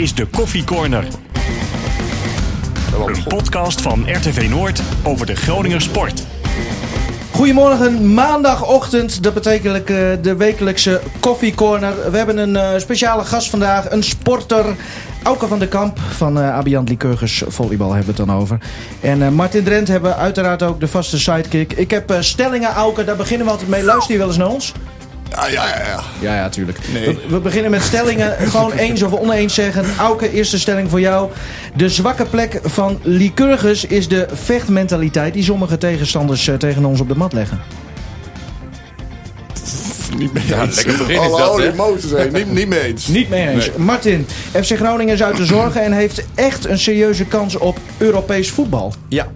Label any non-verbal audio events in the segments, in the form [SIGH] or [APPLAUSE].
is de Koffie Corner. Een podcast van RTV Noord over de Groninger sport. Goedemorgen, maandagochtend. Dat betekent eh, de wekelijkse Coffee Corner. We hebben een eh, speciale gast vandaag, een sporter. Auke van der Kamp van uh, Abiant Lycurgus Volleybal hebben we het dan over. En Martin Drent hebben uiteraard ook de vaste sidekick. Ik heb stellingen, Auke, daar beginnen we altijd mee. Luister je wel eens naar ons? Ja, ja, ja. Ja, ja, ja tuurlijk. Nee. We, we, beginnen met stellingen. [LAUGHS] Gewoon eens of oneens zeggen. Auke, eerste stelling voor jou. De zwakke plek van Lycurgus is de vechtmentaliteit... die sommige tegenstanders uh, tegen ons op de mat leggen. Niet mee Ja, eens. lekker begin is Alle dat, emoties, hè. Niet, niet mee eens. Niet mee eens. Nee. Martin, FC Groningen is uit de [CLEARS THROAT] zorgen... en heeft echt een serieuze kans op Europees voetbal. Ja.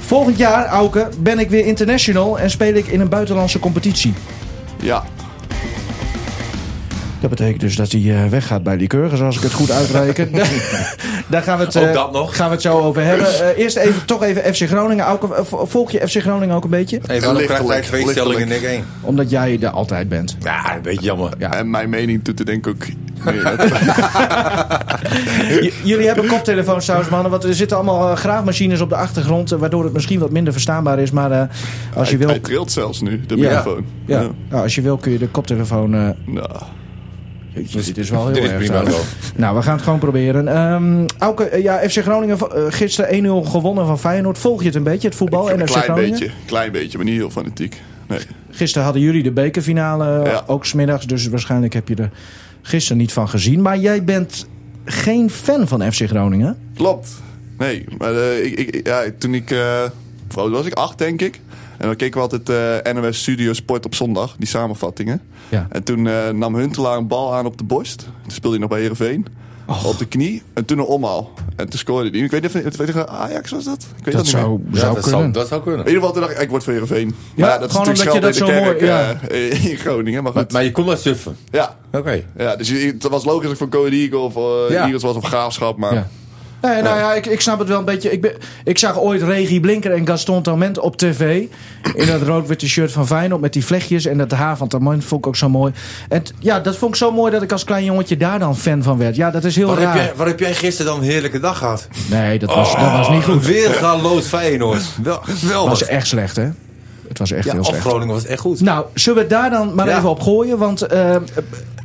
Volgend jaar, Auke, ben ik weer international... en speel ik in een buitenlandse competitie. Ja. Dat betekent dus dat hij eh, weggaat bij Lycurgus, als ik het goed uitreken. [LAUGHS] [LAUGHS] Daar gaan we het, Ook eh, dat nog. gaan we het zo over hebben. Eh, eerst even, toch even FC Groningen. Eh, volg je FC Groningen ook een beetje? Lichtelijk, krijg jij twee stellingen en ik één? Omdat jij er altijd bent. Ja, een beetje jammer. Ja. En mijn mening doet er denk ik ook [LAUGHS] jullie hebben koptelefoons trouwens, mannen. Want er zitten allemaal graafmachines op de achtergrond... waardoor het misschien wat minder verstaanbaar is. Maar eh, als je hij, wil... hij trilt zelfs nu, de Ja. microfoon. Ja, nou, als je wil kun je de koptelefoon... eh, Nou, Jeetje, dit is wel heel Dit is erg. prima zo. Nou, we gaan het gewoon proberen. Auke, eh, ja, FC Groningen eh, gisteren 1-0 gewonnen van Feyenoord. Volg je het een beetje, het voetbal en een FC klein Groningen? beetje, klein beetje, maar niet heel fanatiek. Nee. Gisteren hadden jullie de bekerfinale, eh, Ja. ook smiddags. Dus waarschijnlijk heb je er gisteren niet van gezien. Maar jij bent geen fan van FC Groningen? Klopt. Nee, maar ik, ik, ja, toen ik... oud was ik? Acht, denk ik. En dan keken we altijd eh NOS Studio Sport op zondag, die samenvattingen. Ja. En toen eh, nam Huntelaar een bal aan op de borst. Toen speelde hij nog bij Heerenveen. Op de knie. En toen een omhaal. En toen scoorde hij. Ik weet niet of weet je, Ajax was dat? Ik weet Dat dat, niet meer. zou, Ja, zou dat, kunnen. zou, dat zou kunnen. In ieder geval toen dacht ik, ik word voor Heerenveen. Ja, maar dat is natuurlijk omdat je scheld in dat de zo kerk mooi- ja. eh, in Groningen. Maar goed. maar je kon wel suffen. ja. Oké. ja, dus het was logisch dat ik voor Code Eagle of Ja. Eagles was of Graafschap. Maar Ja. Nee, nou ja, ik, ik snap het wel een beetje. Ik, ben, ik zag ooit Regie Blinker en Gaston Tament op tv. In dat rood-witte shirt van Feyenoord met die vlechtjes. En dat haar van Tament vond ik ook zo mooi. En t- ja, dat vond ik zo mooi dat ik als klein jongetje daar dan fan van werd. Ja, dat is heel Waar raar. heb, jij, waar heb jij gisteren dan een heerlijke dag gehad? Nee, dat was, dat was niet goed. Weer galoos Feyenoord. Wel, Het geweldig. was echt slecht, hè? Het was echt ja, heel slecht. Groningen was echt goed. Nou, zullen we daar dan maar Ja. even op gooien? Want eh,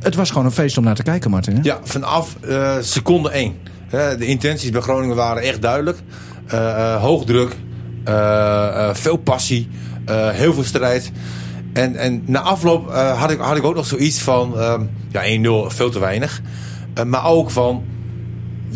het was gewoon een feest om naar te kijken, Martin. Hè? Ja, vanaf eh, seconde 1. De intenties bij Groningen waren echt duidelijk. Eh, eh, hoog druk, eh, veel passie, heel veel strijd. En, en na afloop had, ik, had ik ook nog zoiets van... ehm, ja, 1-0, veel te weinig. Maar ook van...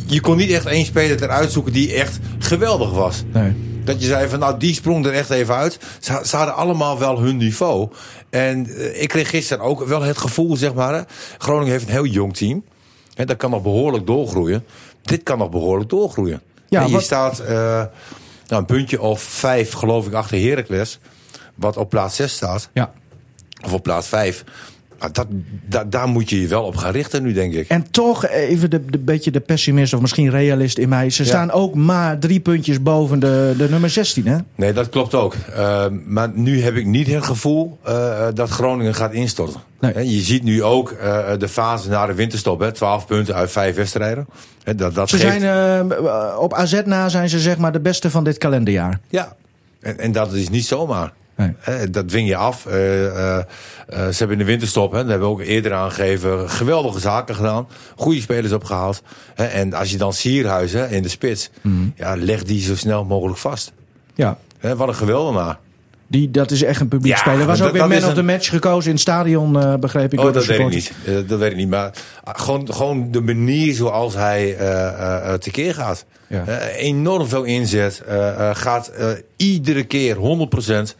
Je kon niet echt één speler eruit zoeken die echt geweldig was. Nee. Dat je zei van nou die sprong er echt even uit. Ze, ze hadden allemaal wel hun niveau. En ik kreeg gisteren ook wel het gevoel zeg maar. Hè, Groningen heeft een heel jong team. En dat kan nog behoorlijk doorgroeien. Dit kan nog behoorlijk doorgroeien. Ja, en je wat- staat eh, nou, een puntje of vijf geloof ik achter Heracles. Wat op plaats 6 staat. Ja. Of op plaats 5. Nou, dat, da- daar moet je je wel op gaan richten nu denk ik. En toch even de, de beetje de pessimist of misschien realist in mij. Ze Ja. staan ook maar drie puntjes boven de, de nummer 16, hè? Nee, dat klopt ook. Uh, maar nu heb ik niet het gevoel uh, dat Groningen gaat instorten. Nee. Je ziet nu ook uh, de fase na de winterstop. Hè, 12 punten uit vijf wedstrijden. Dat, dat Ze geeft... zijn op AZ na zijn ze zeg maar de beste van dit kalenderjaar. Ja, en, en dat is niet zomaar. Nee. He, dat dwing je af. Uh, ze hebben in de winterstop, hè, dat hebben we ook eerder aangegeven, geweldige zaken gedaan. Goede spelers opgehaald. En als je dan Sierhuis hè, in de spits, mm. ja, leg die zo snel mogelijk vast. Ja. Wat een geweldenaar. Die, dat is echt een publiek Ja, speler. Was ook weer man of een- the match gekozen in het stadion, uh, begreep ik. Oh, dat weet ik niet. Eh, dat weet ik niet. Maar ah, gewoon, gewoon de manier zoals hij eh, eh, tekeer gaat. Ja. Enorm veel inzet. gaat iedere keer 100%.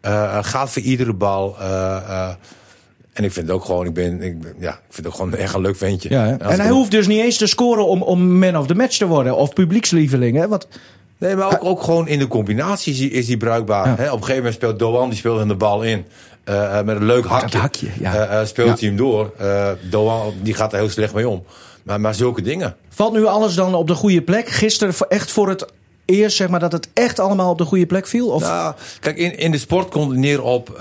eh, eh, gaat voor iedere bal. en ik vind het ook gewoon, ik ben, ik, ben- ja, ik vind het ook gewoon echt een leuk ventje. Ja, en hij hoeft dus niet eens te scoren om, om man of the match te worden. Of publiekslieveling. Hè? Want, Nee, maar ook, ook gewoon in de combinatie is hij bruikbaar. Ja. Op een gegeven moment speelt Doan, die speelt hem de bal in. Eh, eh, met een leuk hakje. hakje, ja. Eh, speelt Ja. hij hem door. Doan, die gaat er heel slecht mee om. Maar, maar zulke dingen. valt nu alles dan op de goede plek? Gisteren echt voor het eerst zeg maar dat het echt allemaal op de goede plek viel? Of, Nou, kijk, in, in de sport komt het neer op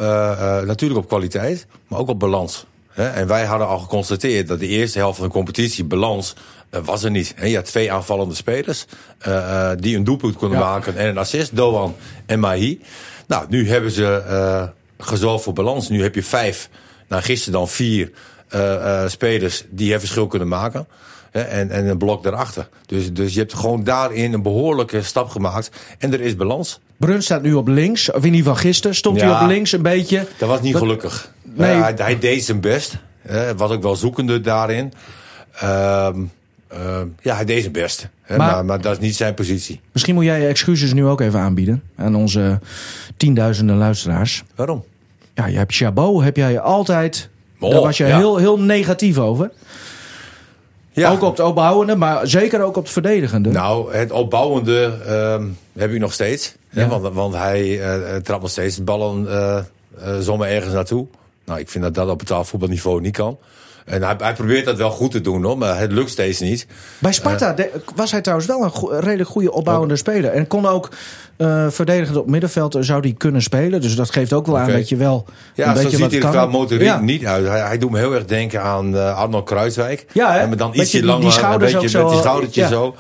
natuurlijk op kwaliteit, maar ook op balans. En wij hadden al geconstateerd dat de eerste helft van de competitie, balans, eh, was er niet. Je had twee aanvallende spelers eh, eh, die een doelpunt konden Ja. maken en een assist, Doan en Mahi. Nou, nu hebben ze eh gezorgd voor balans. Nu heb je vijf, nou gisteren dan vier spelers die het verschil kunnen maken. En, en een blok daarachter. Dus, dus je hebt gewoon daarin een behoorlijke stap gemaakt. En er is balans. Brun staat nu op links. Of in ieder geval gisteren stond hij Ja. op links een beetje. Dat was niet Dat- gelukkig. Nee. Eh, hij, hij deed zijn best. Hij was ook wel zoekende daarin. Ehm, ehm, ja, hij deed zijn best. Hè, Maar- maar, maar, dat is niet zijn positie. Misschien moet jij je excuses nu ook even aanbieden aan onze tienduizenden luisteraars. Waarom? Ja, je hebt Chabot, heb jij altijd. Oh, daar was je ja. heel, heel negatief over. Ja. Ook op het opbouwende, maar zeker ook op het verdedigende. Nou, het opbouwende ehm, heb ik nog steeds. Hè, Ja. want, want hij eh, trapt nog steeds ballen eh eh, zomaar ergens naartoe. Nou, ik vind dat dat op het voetbalniveau niet kan. En hij, hij probeert dat wel goed te doen, hoor, maar het lukt steeds niet. Bij Sparta de- was hij trouwens wel een redelijk goede opbouwende speler. En kon ook eh verdedigend op middenveld eh, zou die kunnen spelen. Dus dat geeft ook wel aan dat je wel Ja, een zo ziet hij er qua motoriek Ja. niet uit. Hij, hij doet me heel erg denken aan eh, Arnold Kruiswijk. Ja? En dan ietsje die- langer, die een beetje met zo, die schoudertje ja. zo.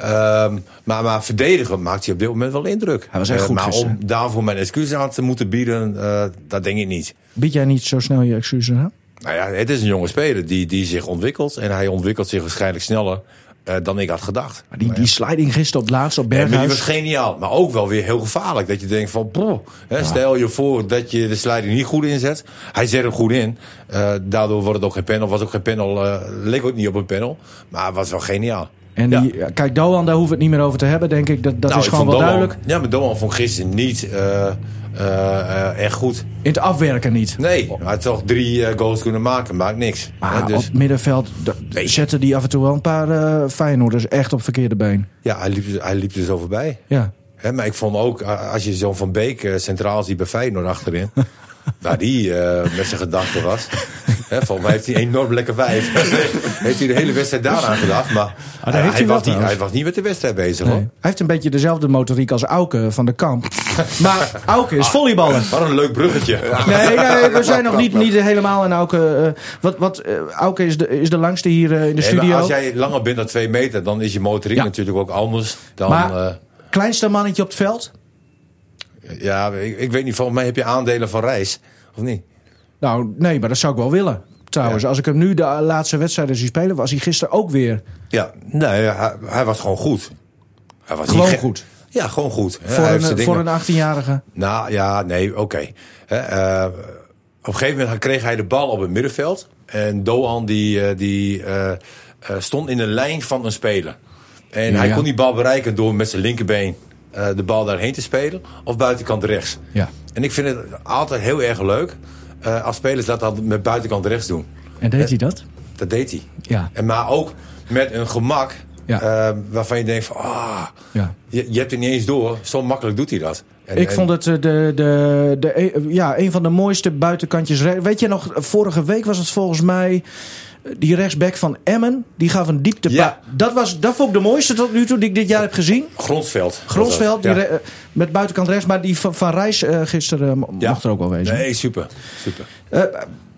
Ehm, maar, maar verdedigen maakt hij op dit moment wel indruk. Hij was echt Eh, goed Maar gisteren. om daarvoor mijn excuses aan te moeten bieden, eh, dat denk ik niet. Bied jij niet zo snel je excuses aan? Nou ja, het is een jonge speler die, die zich ontwikkelt. En hij ontwikkelt zich waarschijnlijk sneller eh, dan ik had gedacht. Maar die, die sliding gisteren op het laatst op Ja, maar die Berghuis. was geniaal, maar ook wel weer heel gevaarlijk. Dat je denkt van, boh, stel je voor dat je de sliding niet goed inzet. Hij zet hem goed in. Eh, daardoor wordt het ook geen panel. Was ook geen panel, eh leek ook niet op een panel. Maar het was wel geniaal. En Ja. die, ja, kijk, Doan, daar hoeven we het niet meer over te hebben, denk ik. Dat, dat Nou, is gewoon wel Doan- duidelijk. Ja, maar Doan vond gisteren niet echt goed. In het afwerken niet. Nee, hij had toch drie eh, goals kunnen maken. Maakt niks. Maar dus, op middenveld d- Nee. zetten die af en toe wel een paar eh Feyenoorders echt op verkeerde been. ja, hij liep, hij liep er zo voorbij. Ja. Hè, maar ik vond ook, eh, als je zo'n Van Beek eh, centraal ziet bij Feyenoord achterin... [LAUGHS] waar die eh, met zijn gedachten was. Hè, volgens mij heeft hij enorm lekker vijf. [LAUGHS] heeft hij de hele wedstrijd daaraan gedacht. Maar daar hij, was niet, hij was niet met de wedstrijd bezig. Nee. hoor. Hij heeft een beetje dezelfde motoriek als Auke van de Kamp. [LAUGHS] maar Auke Ah. is volleyballer. Wat een leuk bruggetje. Nee, nee, we [LAUGHS] zijn nog niet, niet helemaal in Auke. eh, wat, wat, eh, Auke is de, is de langste hier eh, in de Nee, maar studio. als jij langer bent dan twee meter, dan is je motoriek Ja. natuurlijk ook anders dan. Maar- eh, Kleinste mannetje op het veld? ja, ik, ik weet niet, volgens mij heb je aandelen van reis. Of niet? Nou, nee, maar dat zou ik wel willen. Trouwens, Ja. als ik hem nu de laatste wedstrijden zie spelen, was hij gisteren ook weer Ja, nee, hij, hij was gewoon goed. Hij was gewoon goed. Ja, gewoon goed. Voor een, voor een 18-jarige. Nou ja, nee, oké. Hè, eh, op een gegeven moment kreeg hij de bal op het middenveld. En Doan die, eh, die eh, eh, stond in de lijn van een speler. En Ja, hij kon die bal bereiken door met zijn linkerbeen eh, de bal daarheen te spelen. Of buitenkant rechts. Ja. En ik vind het altijd heel erg leuk eh, als spelers dat dan met buitenkant rechts doen. En deed hij dat? Dat deed hij. Ja. En maar ook met een gemak Ja. eh, waarvan je denkt van... Ah, ja. je, je hebt het niet eens door. Zo makkelijk doet hij dat. En- Ik en- vond het eh, de, de, de, ja, een van de mooiste buitenkantjes. Weet je nog, vorige week was het volgens mij. Die rechtsback van Emmen, die gaf een diepte. Ja. Dat, was, dat vond ik de mooiste tot nu toe die ik dit jaar heb gezien. Gronsveld. Gronsveld, die Ja. re- eh, met buitenkant rechts. Maar die van, van Reis eh, gisteren eh, Ja. mocht er ook wel wezen. Nee, super. super. Eh,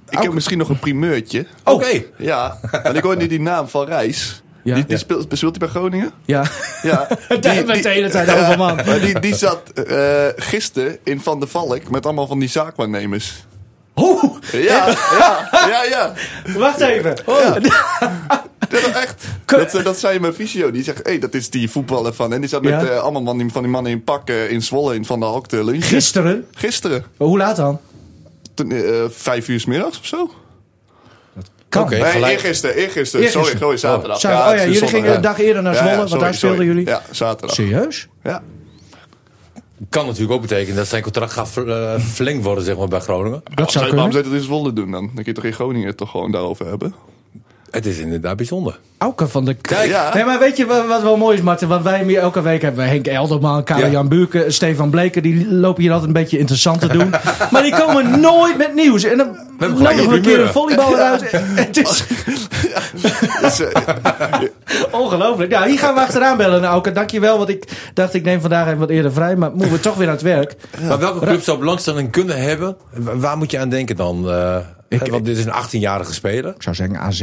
Ik heb misschien nog een primeurtje. Oké. Ja, en ik hoor nu die naam van Reis. Ja. Die, die Ja. speelt, speelt hij bij Groningen? ja, Ja. [LAUGHS] daar hebben we het de hele tijd over, man. [LAUGHS] Maar die, die zat eh gisteren in Van der Valk met allemaal van die zaakwaarnemers. Oeh, Ja, ja, ja, ja. [LAUGHS] wacht even. Ja. Dat is echt. Dat, dat zei mijn visio. Die zegt, hé, hey, dat is die voetballer van. En die zat met Ja. eh, allemaal man, die- van die mannen in pak eh, in Zwolle in Van der Hoek te lunchen. Gisteren. Gisteren. Hoe laat dan? Toen, eh, vijf uur s middags of zo? Kan. Oké. Nee, gelijk. eergisteren, eergisteren. Eergisteren. Sorry, sorry, zaterdag. Zaterdag. Ja, oh ja, is jullie zondag, gingen een dag eerder naar Zwolle, ja, want sorry, daar speelden sorry. jullie. Ja, zaterdag. Serieus? Ja. Kan natuurlijk ook betekenen dat zijn contract gaat ver- eh, verlengd worden zeg maar, bij Groningen. Dat zou Waarom kunnen. zou je dat in Zwolle doen dan? Dan kun je toch in Groningen toch gewoon daarover hebben? Het is inderdaad bijzonder. Auke van de Kijk, Ja. Nee, maar weet je wat, wat wel mooi is, Martin? Want wij hem hier elke week hebben. Henk Elderman, Karel-Jan Ja. Buurken, Stefan Bleken. Die lopen hier altijd een beetje interessant te doen. [LAUGHS] maar die komen nooit met nieuws. En dan hebben nodigen we een keer een uit. Het is [LAUGHS] Dus, eh, ongelooflijk. Nou, hier gaan we achteraan bellen, Auke. Dankjewel, want ik dacht ik neem vandaag even wat eerder vrij. Maar moeten we toch weer aan het werk. Maar welke club zou belangstelling kunnen hebben? Wa- Waar moet je aan denken dan? eh, Ik- want dit is een 18-jarige speler. Ik zou zeggen AZ.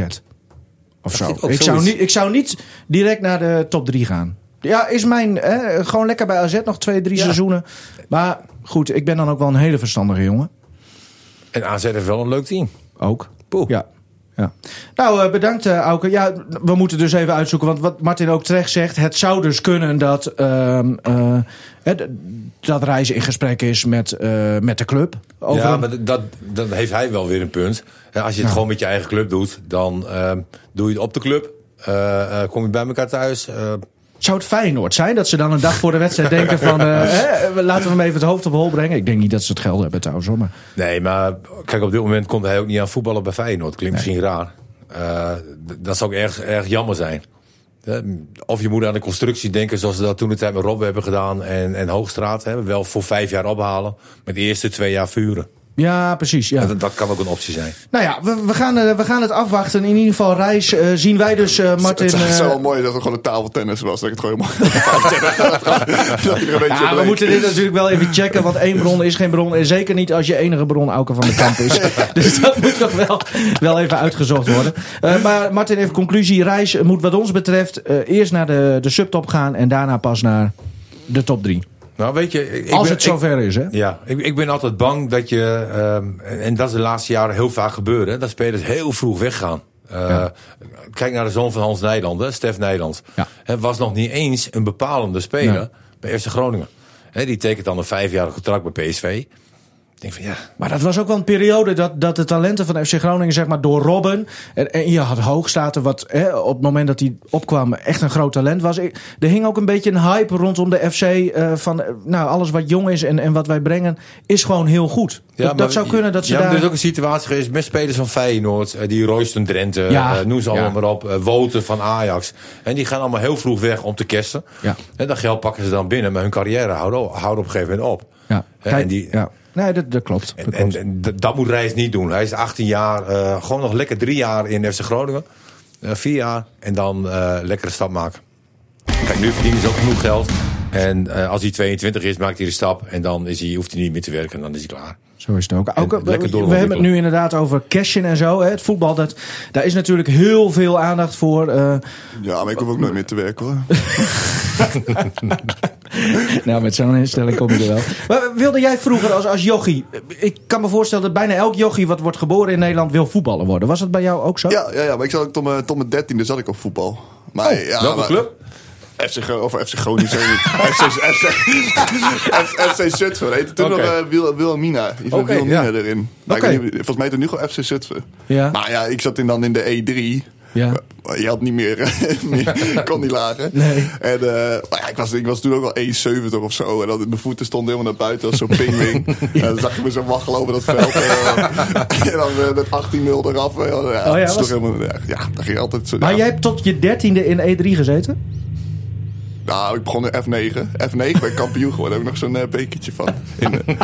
Of zo. vind ik zou, niet, ik zou niet direct naar de top 3 gaan. Ja, is mijn... Hè, gewoon lekker bij AZ nog twee, drie Ja. seizoenen. Maar goed, ik ben dan ook wel een hele verstandige jongen. En AZ heeft wel een leuk team. Ook. Poeh. Ja. ja. Nou, eh, bedankt eh Auke. Ja, we moeten dus even uitzoeken. Want wat Martin ook terecht zegt. Het zou dus kunnen dat, ehm, eh, dat reizen in gesprek is met, met de club. Over ja, maar dat, dan heeft hij wel weer een punt. Hè, Als je het gewoon met je eigen club doet, dan ehm, doe je het op de club. Eh, eh, kom je bij elkaar thuis. eh, Zou het Feyenoord zijn dat ze dan een dag voor de wedstrijd denken van... eh, [LAUGHS] hè, laten we hem even het hoofd op hol brengen. Ik denk niet dat ze het geld hebben trouwens. Hoor, maar nee, maar kijk, op dit moment komt hij ook niet aan voetballen bij Feyenoord. Klinkt misschien raar. Eh, dat zou ook erg, erg jammer zijn. Of je moet aan de constructie denken zoals ze dat toen de tijd met Rob hebben gedaan. En, en Hoogstraat. Hè, wel voor vijf jaar ophalen. Met de eerste twee jaar vuren. Ja, precies. Ja. Dat, dat kan ook een optie zijn. Nou ja, we, we, gaan, eh, we gaan het afwachten. In ieder geval, Reis eh, zien wij dus eh, Martin... het zou eh, wel mooi dat het gewoon een tafeltennis was. Dat ik het gewoon helemaal... [LAUGHS] dat hij er een beetje Ja, we moeten dit natuurlijk wel even checken, want één bron is geen bron. En zeker niet als je enige bron Auke van de Kamp is. [LAUGHS] dus dat moet nog wel, wel even uitgezocht worden. Eh, maar Martin, even conclusie. Reis moet wat ons betreft eh, eerst naar de, de subtop gaan en daarna pas naar de top 3. Nou, weet je, ik, Als ben- het zover is, hè? Ja, ik, ik ben altijd bang dat je, ehm, en dat is de laatste jaren heel vaak gebeurd, hè, dat spelers heel vroeg weggaan. Eh, Kijk naar de zoon van Hans Nijland, hè, Stef Nijland. Ja. Hij was nog niet eens een bepalende speler Nee. bij FC Groningen. Die tekent dan een vijfjarig contract bij PSV. Ik denk van ja, Maar dat was ook wel een periode dat, dat de talenten van FC Groningen, zeg maar, door Robben. En, en je had Hoogstaten, wat hè, op het moment dat hij opkwam echt een groot talent was. Ik- Er hing ook een beetje een hype rondom de FC. eh, van eh, nou, alles wat jong is en, en wat wij brengen, is gewoon heel goed. dat, dat maar- zou kunnen dat ze ja, daar. Er is ook een situatie geweest met spelers van Feyenoord. eh, Die Royston Drenthe, Ja, eh, noem ze allemaal ja. maar op. Woten van Ajax. En die gaan allemaal heel vroeg weg om te kersten. Ja. En dat geld pakken ze dan binnen. Maar hun carrière houden, houden op een gegeven moment op. Ja, kijk, en die, ja. Nee, dat, dat klopt. Dat En, dat moet Reis niet doen. Hij is 18 jaar, eh, gewoon nog lekker drie jaar in FC Groningen. Eh, vier jaar. En dan eh lekkere stap maken. Kijk, nu verdient hij dus ook genoeg geld. En als hij 22 is, maakt hij de stap. En dan is hij, hoeft hij niet meer te werken. En dan is hij klaar. Zo is het ook. ook we, hebben het nu inderdaad over cashen en zo. Hè. Het voetbal, dat, daar is natuurlijk heel veel aandacht voor. eh, Ja, maar ik hoef ook nooit meer te werken hoor. [LAUGHS] nou, met zo'n instelling kom je er wel. Maar wilde jij vroeger als, als jochie... Ik kan me voorstellen dat bijna elk jochie wat wordt geboren in Nederland wil voetballer worden. Was dat bij jou ook zo? Ja, ja, ja maar ik zat ook tot mijn, tot mijn dertiende zat ik op voetbal. Maar, Oh, ja, Welke maar- club? FC, of FC Groningen. [LAUGHS] FC, FC, Zutphen. heette toen nog Wil, Wilhelmina. Oké, Wilhelmina ja. erin. Volgens mij toen nu gewoon FC Zutphen. Ja. Maar ja, ik zat in, dan in de E3. Ja. Maar Je had niet meer, [LAUGHS] kon niet lager. Nee. En uh, maar ja, ik, was, ik was toen ook al 1,70 of zo. En dan, mijn voeten stonden helemaal naar buiten als zo'n [LAUGHS] pingwing. en dan zag je me zo waggelen over dat veld. en dan uh, met 18-0 eraf. Ja, Oh ja, dat was- helemaal, ja, ja, dat ging altijd zo. Maar ja. jij hebt tot je dertiende in E3 gezeten? Nou, ik begon in F9. F9 ben ik kampioen geworden. Daar heb ik nog zo'n eh, bekertje van. In, eh,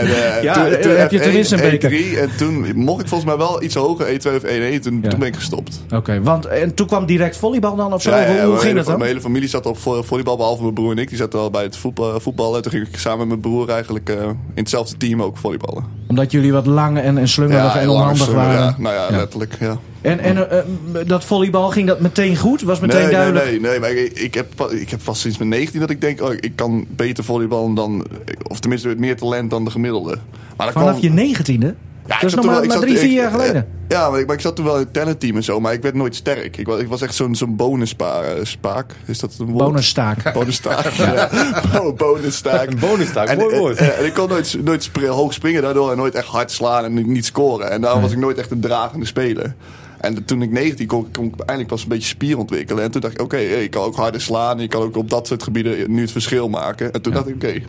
en, eh, [LAUGHS] Ja, eh, heb je F1, tenminste een beker? E3, en toen mocht ik volgens mij wel iets hoger, E2 of E1. Toen, Ja. toen ben ik gestopt. Oké, want en toen kwam direct volleybal dan of zo? Ja, ja, hoe ging dat dan? Mijn hele familie zat op vo- volleybal, behalve mijn broer en ik. Die zaten al bij het voetbal, voetballen. Toen ging ik samen met mijn broer eigenlijk in hetzelfde team ook volleyballen. Omdat jullie wat lang en, en slungerig en onhandig waren. Ja, nou ja, letterlijk, ja. En, en eh, dat volleybal, ging dat meteen goed? Was meteen nee, duidelijk? Nee, nee, nee, maar ik, ik, heb, ik heb vast sinds mijn 19 dat ik denk, oh, ik kan beter volleyballen dan, of tenminste meer talent dan de gemiddelde. Maar Vanaf kwam- je negentiende? Ja, dat is nog maar, wel- maar drie, zat- vier jaar geleden. Ja, maar ik, maar ik zat toen wel in het talentteam en zo, maar ik werd nooit sterk. Ik was, ik was echt zo'n zo'n bonusspaak. spaak. Is dat een woord? Bonusstaak. [LAUGHS] Bonusstaak. ja. Bo- Bonustaak. Een bonustaak, En, mooi en- woord. En, en ik kon nooit, nooit spri- hoog springen daardoor en nooit echt hard slaan en niet, scoren. En daarom was ik nooit echt een dragende speler. En toen ik 19 kon, kon ik eindelijk pas een beetje spier ontwikkelen. En toen dacht ik, oké, ik kan ook harder slaan. En ik kan ook op dat soort gebieden nu het verschil maken. En toen dacht ik, oké.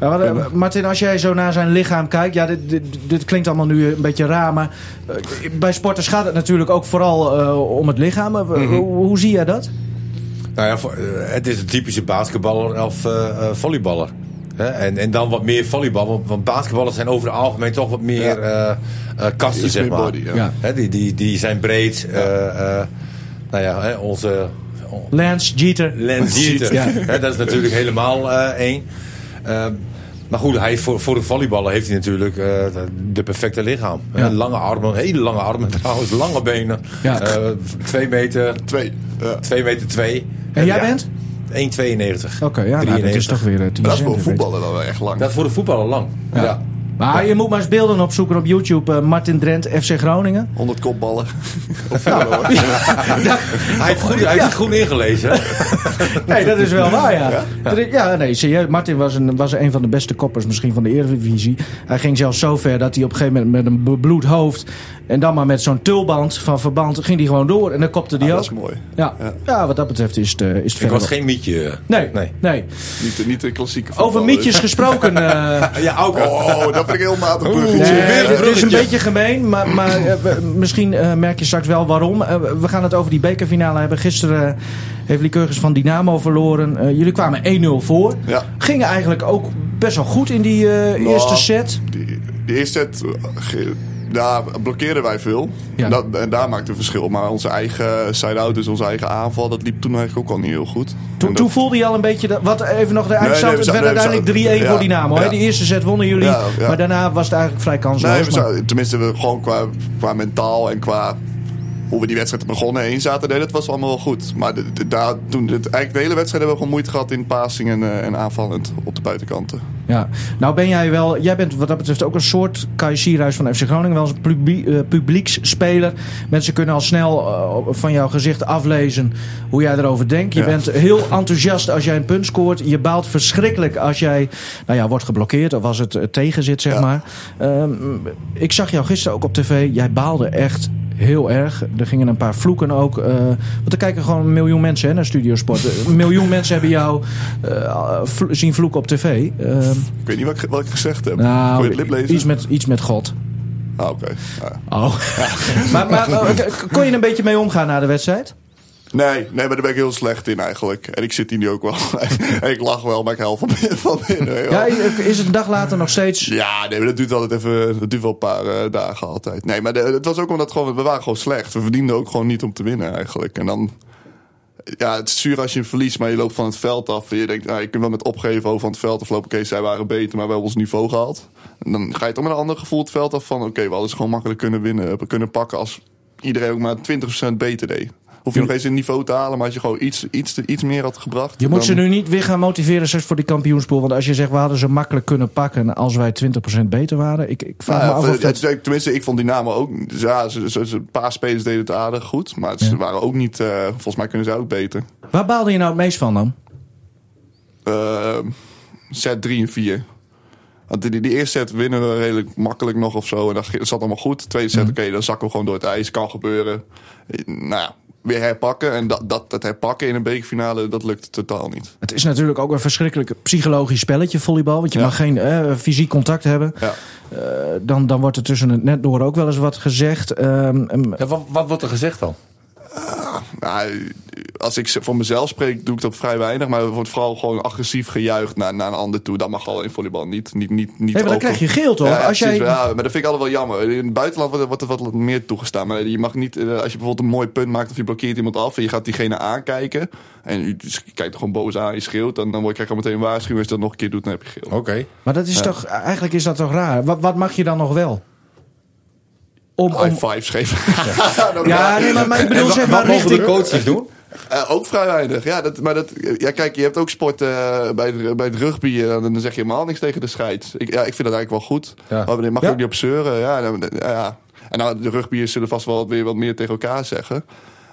Ja, maar, eh, Martin, als jij zo naar zijn lichaam kijkt, ja, dit, dit, dit klinkt allemaal nu een beetje raar, maar eh, bij sporters gaat het natuurlijk ook vooral eh, om het lichaam. Mhm. hoe, hoe zie jij dat? Nou ja, het is een typische basketballer of eh, eh, volleyballer. Hè? En, en dan wat meer volleybal. Want, want basketballers zijn over het algemeen toch wat meer eh eh, kasten, zeg maar. body, ja. Ja. Hè, die, die, die zijn breed. eh, eh, nou ja, hè, onze Lance Jeter. Lens Jeter. Ja. Hè, dat is natuurlijk helemaal eh, één. Ehm, Maar goed, hij, voor, voor de volleyballen heeft hij natuurlijk eh, de perfecte lichaam. Ja. Lange armen, hele lange armen [LAUGHS] trouwens, lange benen. Ja. Eh, twee meter, Twee. Ja. twee meter twee. En jij ja, bent? 1,92. Oké, ja, nou, dat is toch weer eh, 10 Dat is voor voetballen dan wel echt lang. Dat is voor de voetballer lang. Ja. Ja. Maar je moet maar eens beelden opzoeken op YouTube. eh, Martin Drent, FC Groningen. 100 kopballen. [LAUGHS] Hij heeft, goed, hij heeft het goed ingelezen. [LAUGHS] Nee, dat is wel waar, ja. Ja, nee, serieus. Martin was een, was een van de beste koppers misschien van de Eredivisie. Hij ging zelfs zo ver dat hij op een gegeven moment met een bebloed hoofd... en dan maar met zo'n tulband van verband ging hij gewoon door. En dan kopte hij Ah, ook. dat is mooi. Ja. ja, wat dat betreft is het, eh, is het Ik was geen mietje. Nee, nee, Nee. Niet, de- niet de klassieke Over mietjes gesproken... [LAUGHS] eh, Ja, ook. Oh, dat bruggetje. Nee, weer een het is een beetje gemeen, maar, maar eh, misschien eh, merk je straks wel waarom. Eh, we gaan het over die bekerfinale hebben. Gisteren heeft Lycurgus van Dynamo verloren. Jullie kwamen 1-0 voor. Ja. Gingen eigenlijk ook best wel goed in die Nou, eerste set. Die, die eerste set, daar blokkeerden wij veel. Ja. Dat, en daar maakte het verschil. Maar onze eigen side-out, dus onze eigen aanval, dat liep toen eigenlijk ook al niet heel goed. Toen, En toen voelde je al een beetje... Dat, wat even nog de eindstand. nee, we het werd nee, we uiteindelijk 3-1 zijn- voor Dynamo. Ja. Die eerste set wonnen jullie. Maar daarna was het eigenlijk vrij kansloos. Nee, maar- tenminste, we, gewoon qua, qua mentaal en qua hoe we die wedstrijd begonnen heen zaten, nee, dat was allemaal wel goed. Maar de, de- daar, toen, het, eigenlijk de hele wedstrijd hebben we gewoon moeite gehad in passing en, eh, en aanvallend op de buitenkanten. Ja, nou ben jij wel, jij bent wat dat betreft ook een soort Kai Sierhuis van FC Groningen, wel eens een publie, eh, publieksspeler. Mensen kunnen al snel eh, van jouw gezicht aflezen hoe jij erover denkt. Je Ja. bent heel enthousiast als jij een punt scoort. Je baalt verschrikkelijk als jij, nou ja, wordt geblokkeerd of als het eh, tegen zit, zeg Ja. maar. Ehm, ik zag jou gisteren ook op tv. Jij baalde echt heel erg. Er gingen een paar vloeken ook. eh, want er kijken gewoon een miljoen mensen hè, naar Studiosport. Een miljoen mensen hebben jou eh, vlo- zien vloeken op tv. Ehm, Ik weet niet wat ik, wat ik gezegd heb. nou, je het lip lezen? iets met, iets met God. Ah, oké. Oh. [LAUGHS] maar, maar kon je er een beetje mee omgaan na de wedstrijd? Nee, nee, maar daar ben ik heel slecht in eigenlijk. En ik zit hier nu ook wel. [LAUGHS] En ik lach wel, maar ik huil van binnen. Van binnen Ja, is het een dag later nog steeds... Ja, nee, maar dat duurt altijd even. Dat duurt wel een paar eh, dagen altijd. Nee, maar de- het was ook omdat gewoon, we waren gewoon slecht. We verdienden ook gewoon niet om te winnen eigenlijk. En dan. Ja, het is zuur als je verliest, maar je loopt van het veld af. En je denkt, nou, je kunt wel met opgeven over van het veld aflopen. Oké, zij waren beter, maar we hebben ons niveau gehaald. En dan ga je toch met een ander gevoel het veld af van... Oké, we hadden ze gewoon makkelijk kunnen winnen. We kunnen pakken als iedereen ook maar 20% beter deed. Hoef je nog eens een niveau te halen, maar als je gewoon iets, iets, iets meer had gebracht... Je moet dan- ze nu niet weer gaan motiveren straks voor die kampioenspool. Want als je zegt, we hadden ze makkelijk kunnen pakken als wij 20% beter waren. Ik, ik vraag Nou me ja, af of dat... het- tenminste, ik vond Dynamo ook. dus Ja, ze, ze, ze- een paar spelers deden het aardig goed. Maar ze Ja. waren ook niet. eh, volgens mij kunnen ze ook beter. Waar baalde je nou het meest van dan? Eh, set 3 en 4. Want die, die, die eerste set winnen we redelijk makkelijk nog of zo. En dat, dat zat allemaal goed. Tweede set, oké, dan zakken we gewoon door het ijs. Kan gebeuren. Eh, Nou ja, weer herpakken. En dat, dat, dat herpakken in een bekerfinale, dat lukt totaal niet. Het is natuurlijk ook een verschrikkelijk psychologisch spelletje, volleybal. Want je Ja. mag geen eh, fysiek contact hebben. Ja. Eh, dan, dan wordt er tussen het net door ook wel eens wat gezegd. Ehm, Ja, wat, wat wordt er gezegd dan? Nou, als ik voor mezelf spreek, doe ik dat vrij weinig. Maar er wordt vooral gewoon agressief gejuicht naar, naar een ander toe. Dat mag al in volleybal niet. niet, niet, niet nee, maar dan krijg je geel toch? Ja, als jij... ja, maar dat vind ik altijd wel jammer. In het buitenland wordt er, wat meer toegestaan. Maar je mag niet, eh, als je bijvoorbeeld een mooi punt maakt of je blokkeert iemand af en je gaat diegene aankijken. En je, dus kijkt er gewoon boos aan, je schreeuwt. Dan, dan word je krijg je al meteen een waarschuwing. Als je dat nog een keer doet, dan heb je geel. Oké. Maar dat is toch, eigenlijk is dat toch raar? Wat, wat mag je dan nog wel? Om, om, High fives geven. Ja, [LAUGHS] maar- nee, maar, maar ik bedoel, En zeg maar wat mogen de richting... coaches doen? Eh, ook vrij weinig. Ja, dat, maar dat, ja, kijk, je hebt ook sport eh, bij, het, bij het rugby. eh, dan zeg je helemaal niks tegen de scheids. Ik, ja, ik vind dat eigenlijk wel goed. Ja. Maar je mag Ja. ook niet op zeuren. Ja, dan- ja, ja. En nou, de rugbyers zullen vast wel weer wat meer tegen elkaar zeggen.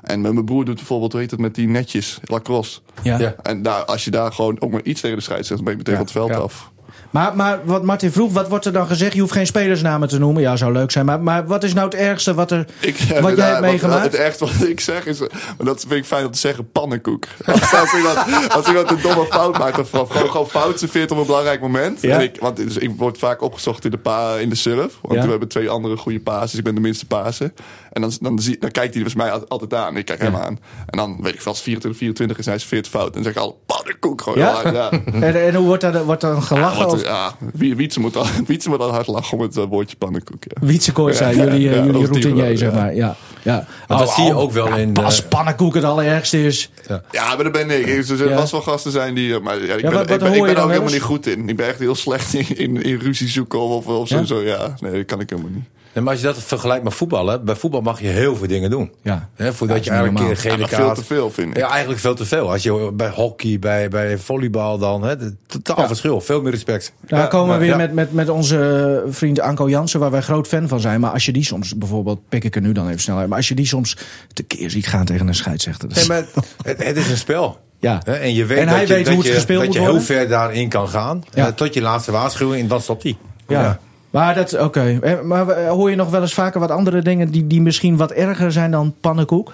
En met mijn broer doet bijvoorbeeld, hoe heet het, met die netjes, lacrosse. Ja. Ja. En daar, als je daar gewoon ook maar iets tegen de scheids zegt, dan ben je meteen Ja, van het veld ja. af. Maar, maar wat Martin vroeg, wat wordt er dan gezegd? Je hoeft geen spelersnamen te noemen. Ja, zou leuk zijn. Maar, maar wat is nou het ergste wat, er, Ik, wat jij hebt meegemaakt? Het ergste wat ik zeg is, maar dat vind ik fijn om te zeggen, pannenkoek. [LAUGHS] Als, als, iemand, als iemand een domme fout maakt of gewoon, gewoon, gewoon fout serveert op een belangrijk moment. Ja. En ik, want dus ik word vaak opgezocht in de, pa, in de surf. Want Ja. we hebben twee andere goede pases. Ik ben de minste pasen. En dan, dan, zie, dan kijkt hij dus mij al- altijd aan. Ik kijk hem aan. En dan weet ik vast 24, 24 is hij is 40 fout. En dan zeg ik al, pannenkoek gewoon. Ja? Ja? Ja, [LAUGHS] En, en hoe wordt daar wordt dan gelachen? Of ja, Wie- Wietse moet, al, [LAUGHS] Wietse moet al hard lachen om het eh, woordje pannenkoek. Ja. Wietsekooi zijn jullie, Ja, jullie routinier, wel, zeg ja. maar. Ja, ja. Want dat Oh, zie je oh, ook wel ja, in, Als eh, pannenkoek het allerergste is. Ja, maar dat ben ik. Er zullen Ja. vast wel gasten zijn die... Maar ja, ik Ja, ben, wat- wat ik ben, ik ben ook helemaal niet goed in. Ik ben echt heel [LAUGHS] slecht in, in, in ruzie zoeken of, of zo. Ja? zo. Ja, nee, dat kan ik helemaal niet. Nee, maar als je dat vergelijkt met voetballen, bij voetbal mag je heel veel dingen doen. Ja. Hè, voordat je Ja, eigenlijk een keer gele maar veel kaart... te veel, vind ik. Ja, eigenlijk veel te veel. Als je bij hockey, bij, bij volleybal dan, hè, totaal Ja. verschil. Veel meer respect. Daar Ja, komen we weer ja. met, met, met onze vriend Anko Jansen, waar wij groot fan van zijn. Maar als je die soms, bijvoorbeeld, pik ik er nu dan even snel uit. Maar als je die soms tekeer ziet gaan tegen een scheidsrechter. dat is- Nee, maar het, het is een spel. Ja. Hè, En je weet En dat hij je, weet dat hoe het je, gespeeld dat moet je heel ver daarin kan gaan. Ja. eh, tot je laatste waarschuwing en dan stopt die. Ja. Maar dat, oké. Eh, Maar eh, hoor je nog wel eens vaker wat andere dingen die, die misschien wat erger zijn dan pannenkoek?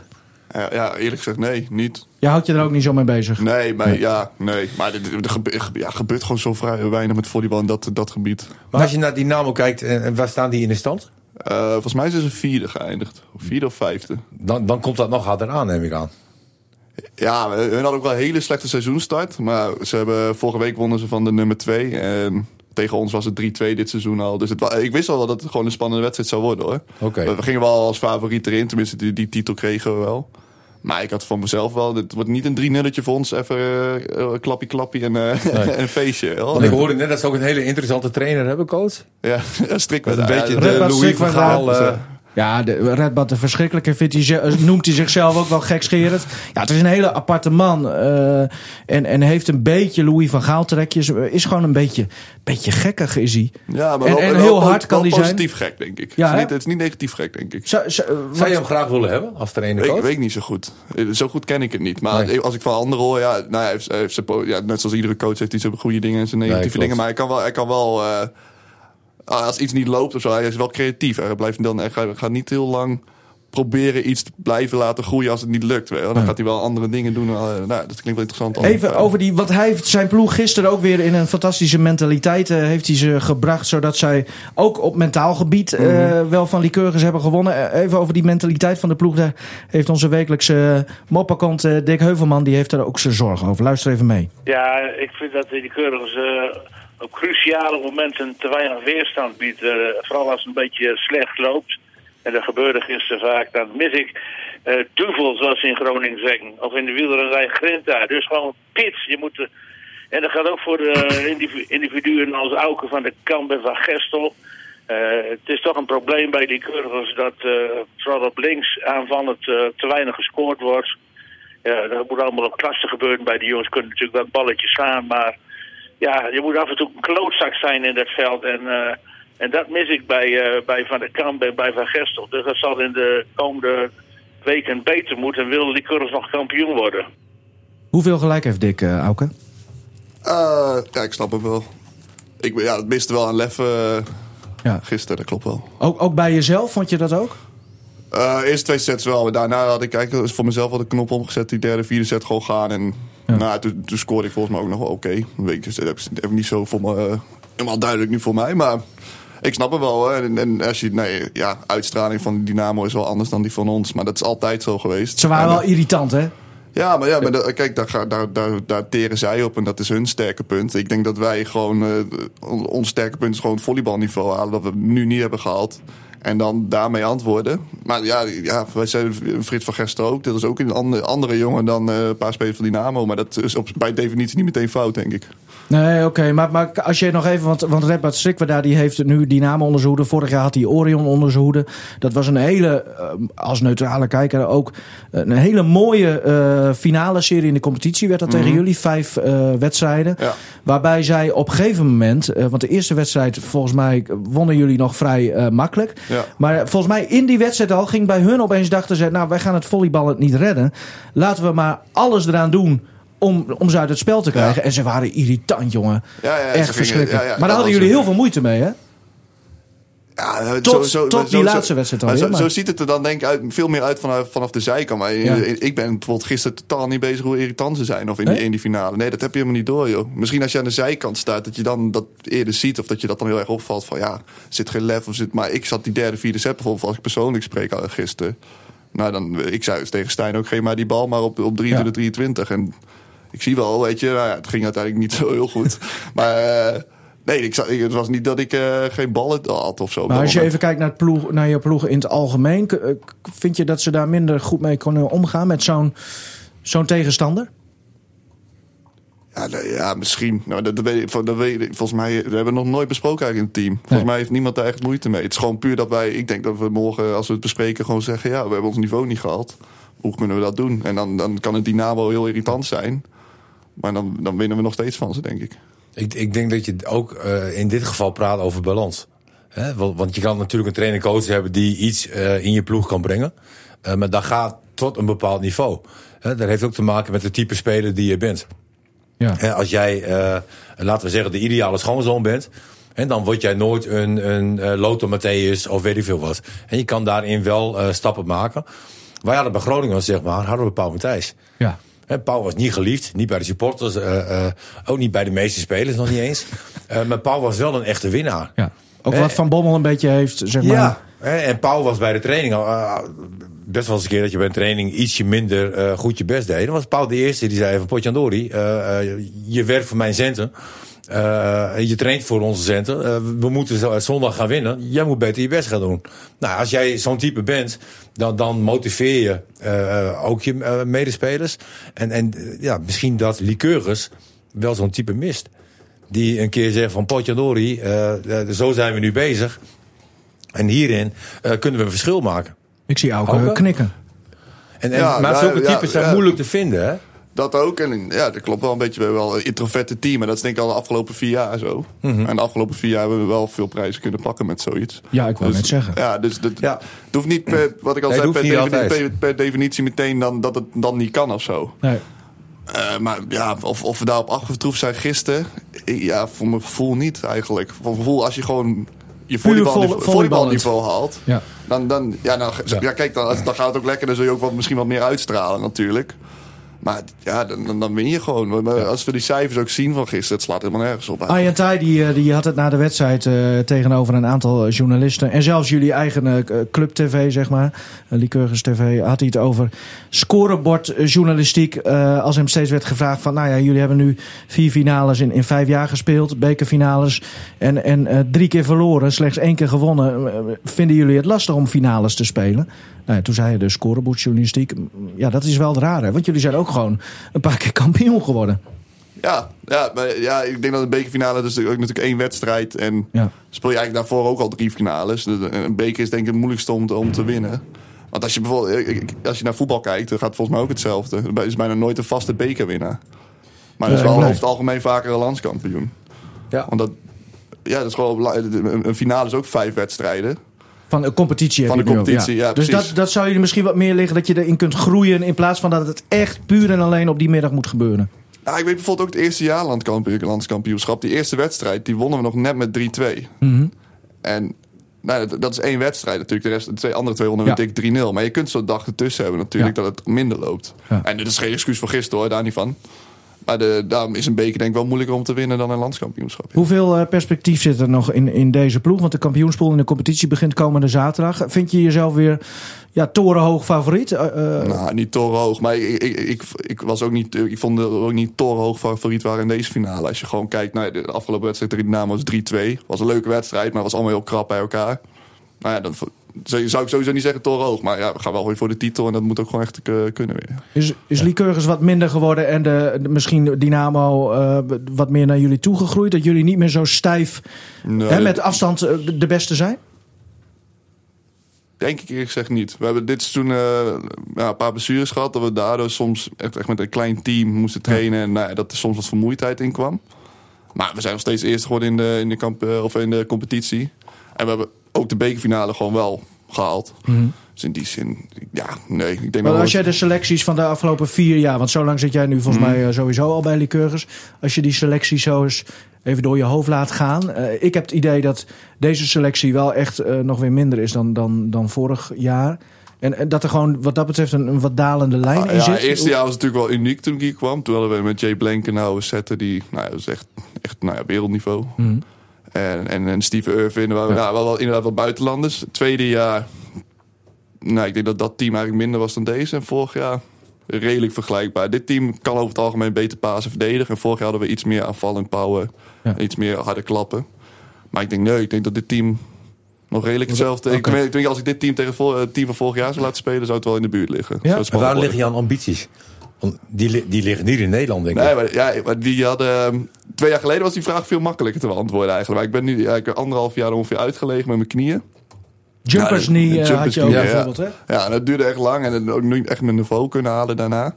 Ja, ja, eerlijk gezegd, nee, niet. Je houdt je er ook niet zo mee bezig. Nee, maar ja, nee. Maar er, ja, gebeurt gewoon zo vrij weinig met volleybal in dat, dat gebied. Maar als je naar Dynamo kijkt, en, waar staan die in de stand? Eh, volgens mij zijn ze vierde geëindigd. Of Vierde of vijfde. Dan, dan komt dat nog harder aan, neem ik aan. Ja, hun hadden ook wel een hele slechte seizoenstart. Maar ze hebben, vorige week wonnen ze van de nummer 2. En tegen ons was het 3-2 dit seizoen al. Dus het, ik wist al wel dat het gewoon een spannende wedstrijd zou worden hoor. Oké. We, gingen wel als favoriet erin. Tenminste, die, die titel kregen we wel. Maar ik had van mezelf wel, dit wordt niet een 3 nulletje voor ons. Even eh, eh, klappie klappie en, eh, Nee. [LAUGHS] een feestje. hoor. Want ik hoorde net dat ze ook een hele interessante trainer hebben, coach. Ja, [LAUGHS] strik Met een beetje de Louis Strik eh, Ja, de Redbad de verschrikkelijke vindt hij, ze- noemt hij zichzelf ook wel gekscherend. Ja, het is een hele aparte man. eh, en, en heeft een beetje Louis van Gaal trekjes. Is gewoon een beetje, beetje gekkig is hij. Ja, maar En- wel, en wel heel hard kan wel die zijn. positief gek, denk ik. Ja, het, is niet, het is niet negatief gek, denk ik. Zo, zo, Zou wat- je hem graag willen hebben als trainer Weet, coach? weet ik niet zo goed. Eh, Zo goed ken ik het niet. Maar Nee. als ik van anderen hoor, ja, nou, ja, hij heeft, hij ja, net zoals iedere coach heeft hij zijn goede dingen en zijn negatieve dingen. Maar hij kan wel, hij kan wel eh, als iets niet loopt of zo, hij is wel creatief. Hij, blijft dan, hij gaat, niet heel lang proberen iets te blijven laten groeien als het niet lukt. Weet. Dan gaat hij wel andere dingen doen. Eh, nou, dat klinkt wel interessant. Even over die, want hij heeft zijn ploeg gisteren ook weer in een fantastische mentaliteit eh, heeft hij ze gebracht, zodat zij ook op mentaal gebied eh, Mhm. wel van Lycurgus hebben gewonnen. Eh, Even over die mentaliteit van de ploeg, daar heeft onze wekelijkse uh, mopperkant eh, Dick Heuvelman, die heeft er ook zijn zorgen over. Luister even mee. Ja, ik vind dat eh op cruciale momenten te weinig weerstand biedt. eh, vooral als het een beetje slecht loopt. En dat gebeurde gisteren vaak. Dan mis ik duvel, zoals ze in Groningen zeggen. Of in de wielrennerij Grinta. Dus gewoon pits. Je moet, eh, en dat gaat ook voor de individu- individuen als Auken van de Kamp en van Gestel. Het is toch een probleem bij die Keurigers dat vooral op links aanvallend eh, te weinig gescoord wordt. Ja, dat moet allemaal op klasse gebeuren. Bij de jongens kunnen natuurlijk wel balletjes slaan, maar ja, je moet af en toe een klootzak zijn in dat veld. En, eh, en dat mis ik bij, eh, bij Van der Kamp en bij Van Gestel. Dus dat zal in de komende weken beter moeten. En wil Lycurgus nog kampioen worden. Hoeveel gelijk heeft Dick, uh, Auken? Uh, ja, ik snap het wel. Ik, ja, het miste wel aan lef uh, ja. gisteren, dat klopt wel. Ook, ook bij jezelf, vond je dat ook? Uh, eerste twee sets wel, maar daarna had ik eigenlijk voor mezelf wat de knop omgezet. Die derde, vierde set gewoon gaan. En ja. nou, toen, toen scoorde ik volgens mij ook nog wel oké. Okay. Weet dat heb ik niet zo voor me, uh, helemaal duidelijk nu voor mij. Maar ik snap het wel. Hè. En, en als je, nee, ja, uitstraling van Dynamo is wel anders dan die van ons. Maar dat is altijd zo geweest. Ze waren en, wel irritant, hè? Ja, maar, ja, maar dat, kijk, daar, daar, daar, daar teren zij op en dat is hun sterke punt. Ik denk dat wij gewoon, uh, ons sterke punt is gewoon het volleybalniveau halen, dat we nu niet hebben gehaald. En dan daarmee antwoorden. Maar ja, ja wij zijn Frits van Gersten ook. Dat is ook een andere, jongen dan uh, een paar spelers van Dynamo. Maar dat is op, bij definitie niet meteen fout, denk ik. Nee, oké. Okay. Maar, maar als je nog even... Want, want Redbert Strikwa die heeft nu Dynamo onder zijn hoede. Vorig jaar had hij Orion onder zijn hoede. Dat was een hele, uh, als neutrale kijker ook... een hele mooie uh, finale serie in de competitie. Werd dat mm -hmm. tegen jullie. Vijf uh, wedstrijden. Ja. Waarbij zij op een gegeven moment... Uh, want de eerste wedstrijd, volgens mij, wonnen jullie nog vrij makkelijk. Ja. Maar volgens mij in die wedstrijd al ging bij hun opeens dachten ze... nou, wij gaan het volleyballen niet redden. Laten we maar alles eraan doen om, om ze uit het spel te krijgen. Ja. En ze waren irritant, jongen. Ja, ja, Echt verschrikkelijk. Maar daar hadden jullie heel veel moeite mee, hè? Ja, Tot- tot die laatste wedstrijd alweer, zo, zo ziet het er dan denk ik uit, veel meer uit vanaf, vanaf de zijkant. Maar Ja. ik ben bijvoorbeeld gisteren totaal niet bezig hoe irritant ze zijn. Of in, Nee? die, in die finale. Nee, dat heb je helemaal niet door, joh. Misschien als je aan de zijkant staat, dat je dan dat eerder ziet. Of dat je dat dan heel erg opvalt van ja, zit geen lef of zit. Maar ik zat die derde, vierde set bijvoorbeeld, als ik persoonlijk spreek al gisteren. Nou, dan, ik zei dus tegen Stijn ook, geef maar die bal maar op, op 23, 23. En ik zie wel, weet je, nou ja, het ging uiteindelijk niet zo heel goed. [LAUGHS] maar eh, nee, ik, het was niet dat ik eh, geen ballen had of zo. Maar als je even kijkt naar, het ploeg, naar je ploeg in het algemeen, eh, vind je dat ze daar minder goed mee kunnen omgaan met zo'n zo'n tegenstander? Ja, nee, ja, misschien. Nou, dat, dat weet ik, dat weet ik, volgens mij, we hebben het nog nooit besproken eigenlijk in het team. Volgens Nee. mij heeft niemand daar echt moeite mee. Het is gewoon puur dat wij, ik denk dat we morgen, als we het bespreken, gewoon zeggen: ja, we hebben ons niveau niet gehaald. Hoe kunnen we dat doen? En dan, dan kan het dynamo heel irritant zijn. Maar dan, dan winnen we nog steeds van ze, denk ik. Ik, ik denk dat je ook eh, in dit geval praat over balans. Hè? Want, je kan natuurlijk een trainer-coach hebben die iets eh, in je ploeg kan brengen. Eh, maar dat gaat tot een bepaald niveau. Hè? Dat heeft ook te maken met de type speler die je bent. Ja. Hè, als jij, eh, laten we zeggen, de ideale schoonzoon bent. En dan word jij nooit een, een eh, Lothar Matthäus of weet ik veel wat. En je kan daarin wel eh, stappen maken. Wij hadden bij Groningen, zeg maar, hadden we Paul Matthijs. Ja. Paul was niet geliefd, niet bij de supporters, eh, eh, ook niet bij de meeste spelers nog niet eens. [LAUGHS] Eh, maar Paul was wel een echte winnaar. ja. Ook wat Van Bommel een beetje heeft, zeg maar. Ja, en Paul was bij de training al, best wel eens een keer dat je bij een training ietsje minder goed je best deed. Dan was Paul de eerste die zei van Potjandori, je werkt voor mijn centen. Eh, je traint voor onze centen. Eh, we moeten zo- zondag gaan winnen. Jij moet beter je best gaan doen. Nou, als jij zo'n type bent, dan, dan motiveer je eh, ook je medespelers. En, en ja, misschien dat Lycurgus wel zo'n type mist. Die een keer zegt van Potjandori, eh, zo zijn we nu bezig. En hierin eh, kunnen we een verschil maken. Ik zie ook knikken. En, en, Ja, maar zulke ja, types zijn ja. moeilijk te vinden, hè? Dat ook. En ja, dat klopt wel een beetje. We hebben wel een introverte team. En dat is denk ik al de afgelopen vier jaar zo. Mhm. En de afgelopen vier jaar hebben we wel veel prijzen kunnen pakken met zoiets. Ja, ik wou Dus- net zeggen. Ja, dus dat, Ja. het hoeft niet per, wat ik al Nee, zei, per, defini- per, per definitie meteen dan, dat het dan niet kan of zo. Nee. Eh, maar ja, of, of we daarop afgetroefd zijn gisteren, ik- ja, voor mijn gevoel niet eigenlijk. Voor mijn gevoel, als je gewoon je volleybalniveau, vol- volleybalniveau haalt, Ja. dan, dan, ja, nou, ja. kijk, dan, dan gaat het ook lekker. Dan zul je ook wat, misschien wat meer uitstralen natuurlijk. Maar ja, dan, dan- win je gewoon. Maar Als we die cijfers ook zien van gisteren, het slaat helemaal nergens op. Arjen Tij die, eh, die had het na de wedstrijd eh, tegenover een aantal eh, journalisten. En zelfs jullie eigen club TV, zeg maar. Uh, Lycurgus TV had hij het over scorebordjournalistiek. eh als hem steeds werd gevraagd van... Nou ja, jullie hebben nu vier finales in, in vijf jaar gespeeld. Bekerfinales. En, en drie keer verloren. Slechts één keer gewonnen. Vinden jullie het lastig om finales te spelen? Nou ja, toen zei hij dus scorebordjournalistiek. Ja, dat is wel raar. Want jullie zijn ook gewoon een paar keer kampioen geworden. Ja, ja, maar ja, ik denk dat een bekerfinale dus ook natuurlijk één wedstrijd. En Ja. speel je eigenlijk daarvoor ook al drie finales. Dus Een beker is denk ik het moeilijkste om te, om te winnen. Want als je bijvoorbeeld als je naar voetbal kijkt, dan gaat het volgens mij ook hetzelfde. Er is bijna nooit een vaste bekerwinnaar. Maar dat is wel over het algemeen vaker een landskampioen. Ja. Want dat, ja, dat is gewoon een finale is ook vijf wedstrijden. Van de competitie Van de competitie, ja, Dus precies. dat, dat zou jullie misschien wat meer liggen dat je erin kunt groeien... in plaats van dat het echt puur en alleen op die middag moet gebeuren. Ja, ik weet bijvoorbeeld ook het eerste jaar landskampioenschap. Die eerste wedstrijd, die wonnen we nog net met 3-2. Mhm. En nou, dat, dat is één wedstrijd natuurlijk. De, rest, de twee andere twee wonnen Ja. we dik 3-0. Maar je kunt zo'n dag ertussen hebben natuurlijk Ja. dat het minder loopt. Ja. En dit is geen excuus voor gisteren hoor, daar niet van. Maar de, daarom is een beker denk ik wel moeilijker om te winnen dan een landskampioenschap. ja. Hoeveel eh, perspectief zit er nog in, in deze ploeg? Want de kampioenspool in de competitie begint komende zaterdag. Vind je jezelf weer ja, torenhoog favoriet? Eh, Nou, niet torenhoog. Maar ik, ik, ik, ik was ook niet, ik vond het ook niet torenhoog favoriet waren in deze finale. Als je gewoon kijkt naar de afgelopen wedstrijd tegen Dynamo was 3-2. Was een leuke wedstrijd, maar was allemaal heel krap bij elkaar. Nou ja, dan zou zou ik sowieso niet zeggen torenhoog. Maar ja, we gaan wel weer voor de titel en dat moet ook gewoon echt eh, kunnen weer. is is Lycurgus wat minder geworden en de, de- misschien Dynamo eh, wat meer naar jullie toegegroeid? Dat jullie niet meer zo stijf Nee, hè, met afstand eh, de- beste zijn? Denk ik eerlijk gezegd niet. We hebben dit seizoen ja, een paar blessures gehad. Dat we daardoor soms echt, echt met een klein team moesten trainen. En nou, dat er soms wat vermoeidheid in kwam. Maar we zijn nog steeds eerst geworden in de, in de, kamp, of in de competitie. En we hebben ook de bekerfinale gewoon wel gehaald. Dus in die zin, ja, nee. Ik denk Maar als jij de selecties van de afgelopen vier jaar, want zo lang zit jij nu volgens Mhm. mij eh, sowieso al bij Lycurgus. Als je die selecties zo eens even door je hoofd laat gaan. Eh, ik heb het idee dat deze selectie wel echt eh, nog weer minder is dan, dan, dan vorig jaar. En, en dat er gewoon wat dat betreft een, een wat dalende lijn Ah, in ja, zit. het eerste jaar was natuurlijk wel uniek toen ik hier kwam. Toen hadden we met Jay Blankenhouwer zetten die, nou ja, dat is echt, echt nou ja, wereldniveau. Mhm. En, en, en Steven Irvin, waren, nou, wel, wel inderdaad wat buitenlanders. Tweede jaar, nou, ik denk dat dat team eigenlijk minder was dan deze. En vorig jaar redelijk vergelijkbaar. Dit team kan over het algemeen beter pasen verdedigen. En vorig jaar hadden we iets meer aanval en power. Ja. Iets meer harde klappen. Maar ik denk, nee, ik denk dat dit team nog redelijk hetzelfde... Ik, Oké. ik denk, als ik dit team tegen het team van vorig jaar zou laten spelen, zou het wel in de buurt liggen. Ja. Waar wel liggen jouw ambities? Want die, die liggen niet in Nederland, denk ik. Nee, maar, ja, maar die hadden... ehm, Twee jaar geleden was die vraag veel makkelijker te beantwoorden eigenlijk. Maar ik ben nu heb anderhalf jaar ongeveer uitgelegen met mijn knieën. Jumpers Ja, knee eh, jumpers had je ook ja. bijvoorbeeld, hè? Ja, en dat duurde echt lang. En dan ook niet echt mijn niveau kunnen halen daarna.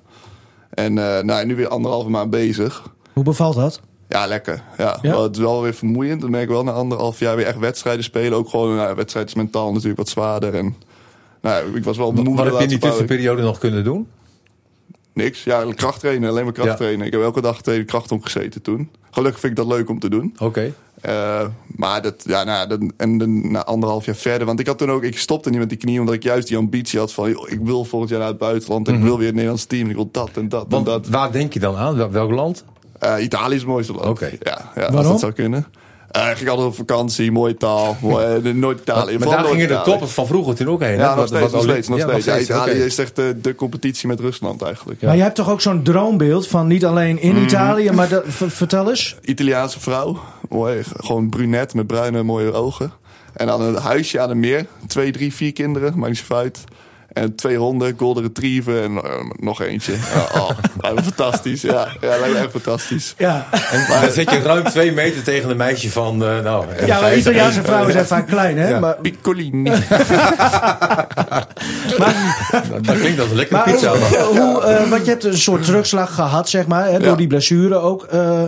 En eh, nou, nu weer anderhalve maand bezig. Hoe bevalt dat? Ja, lekker. Ja. Ja? Wel, het is wel weer vermoeiend. Dan merk ik wel na anderhalf jaar weer echt wedstrijden spelen. Ook gewoon, nou, wedstrijd is mentaal natuurlijk wat zwaarder. En nou, ik was wel moe. Wat heb je in die tussenperiode nog kunnen doen? Niks. Ja, kracht trainen. Alleen maar kracht Ja. trainen. Ik heb elke dag tegen de kracht omgezeten toen. Gelukkig vind ik dat leuk om te doen. Oké. Eh, maar dat, ja, nou, dat, en dan na anderhalf jaar verder. Want ik had toen ook, ik stopte niet met die knie, omdat ik juist die ambitie had van, joh, ik wil volgend jaar naar het buitenland. En ik wil weer het Nederlands team. Ik wil dat en dat Mhm. Want en dat. waar denk je dan aan? Wel- Welk land? Eh, Italië is het mooiste land. Oké. Ja, ja als Waarom? dat zou kunnen. Eh, ik ging altijd op vakantie, mooie taal. mooi, eh, nooit Italië. maar vooral daar gingen de toppers van vroeger toen ook heen. Ja, nog steeds, nog steeds, nog Ja, steeds. Ja, Italië is echt de, de competitie met Rusland eigenlijk. Maar je hebt toch ook zo'n droombeeld van niet alleen in Mhm. Italië, maar vertel eens. Italiaanse vrouw. Mooi, gewoon brunet met bruine mooie ogen. En dan een huisje aan een meer. Twee, drie, vier kinderen, maakt niet zo uit. En twee honden, golden retriever en eh, nog eentje. Ja, oh, [LAUGHS] lijkt me fantastisch. Ja, ja lijkt me echt fantastisch. Ja, En dan zet je ruim twee meter tegen een meisje van, eh, nou... eh, ja maar Italiaanse vrouwen zijn vaak klein, hè? Ja. Maar, Piccolini. [LAUGHS] [LAUGHS] [LAUGHS] Dat, dat klinkt als een lekkere maar pizza. hoe, eh, want je hebt een soort terugslag gehad, zeg maar, hè, door Ja. die blessure ook. Eh,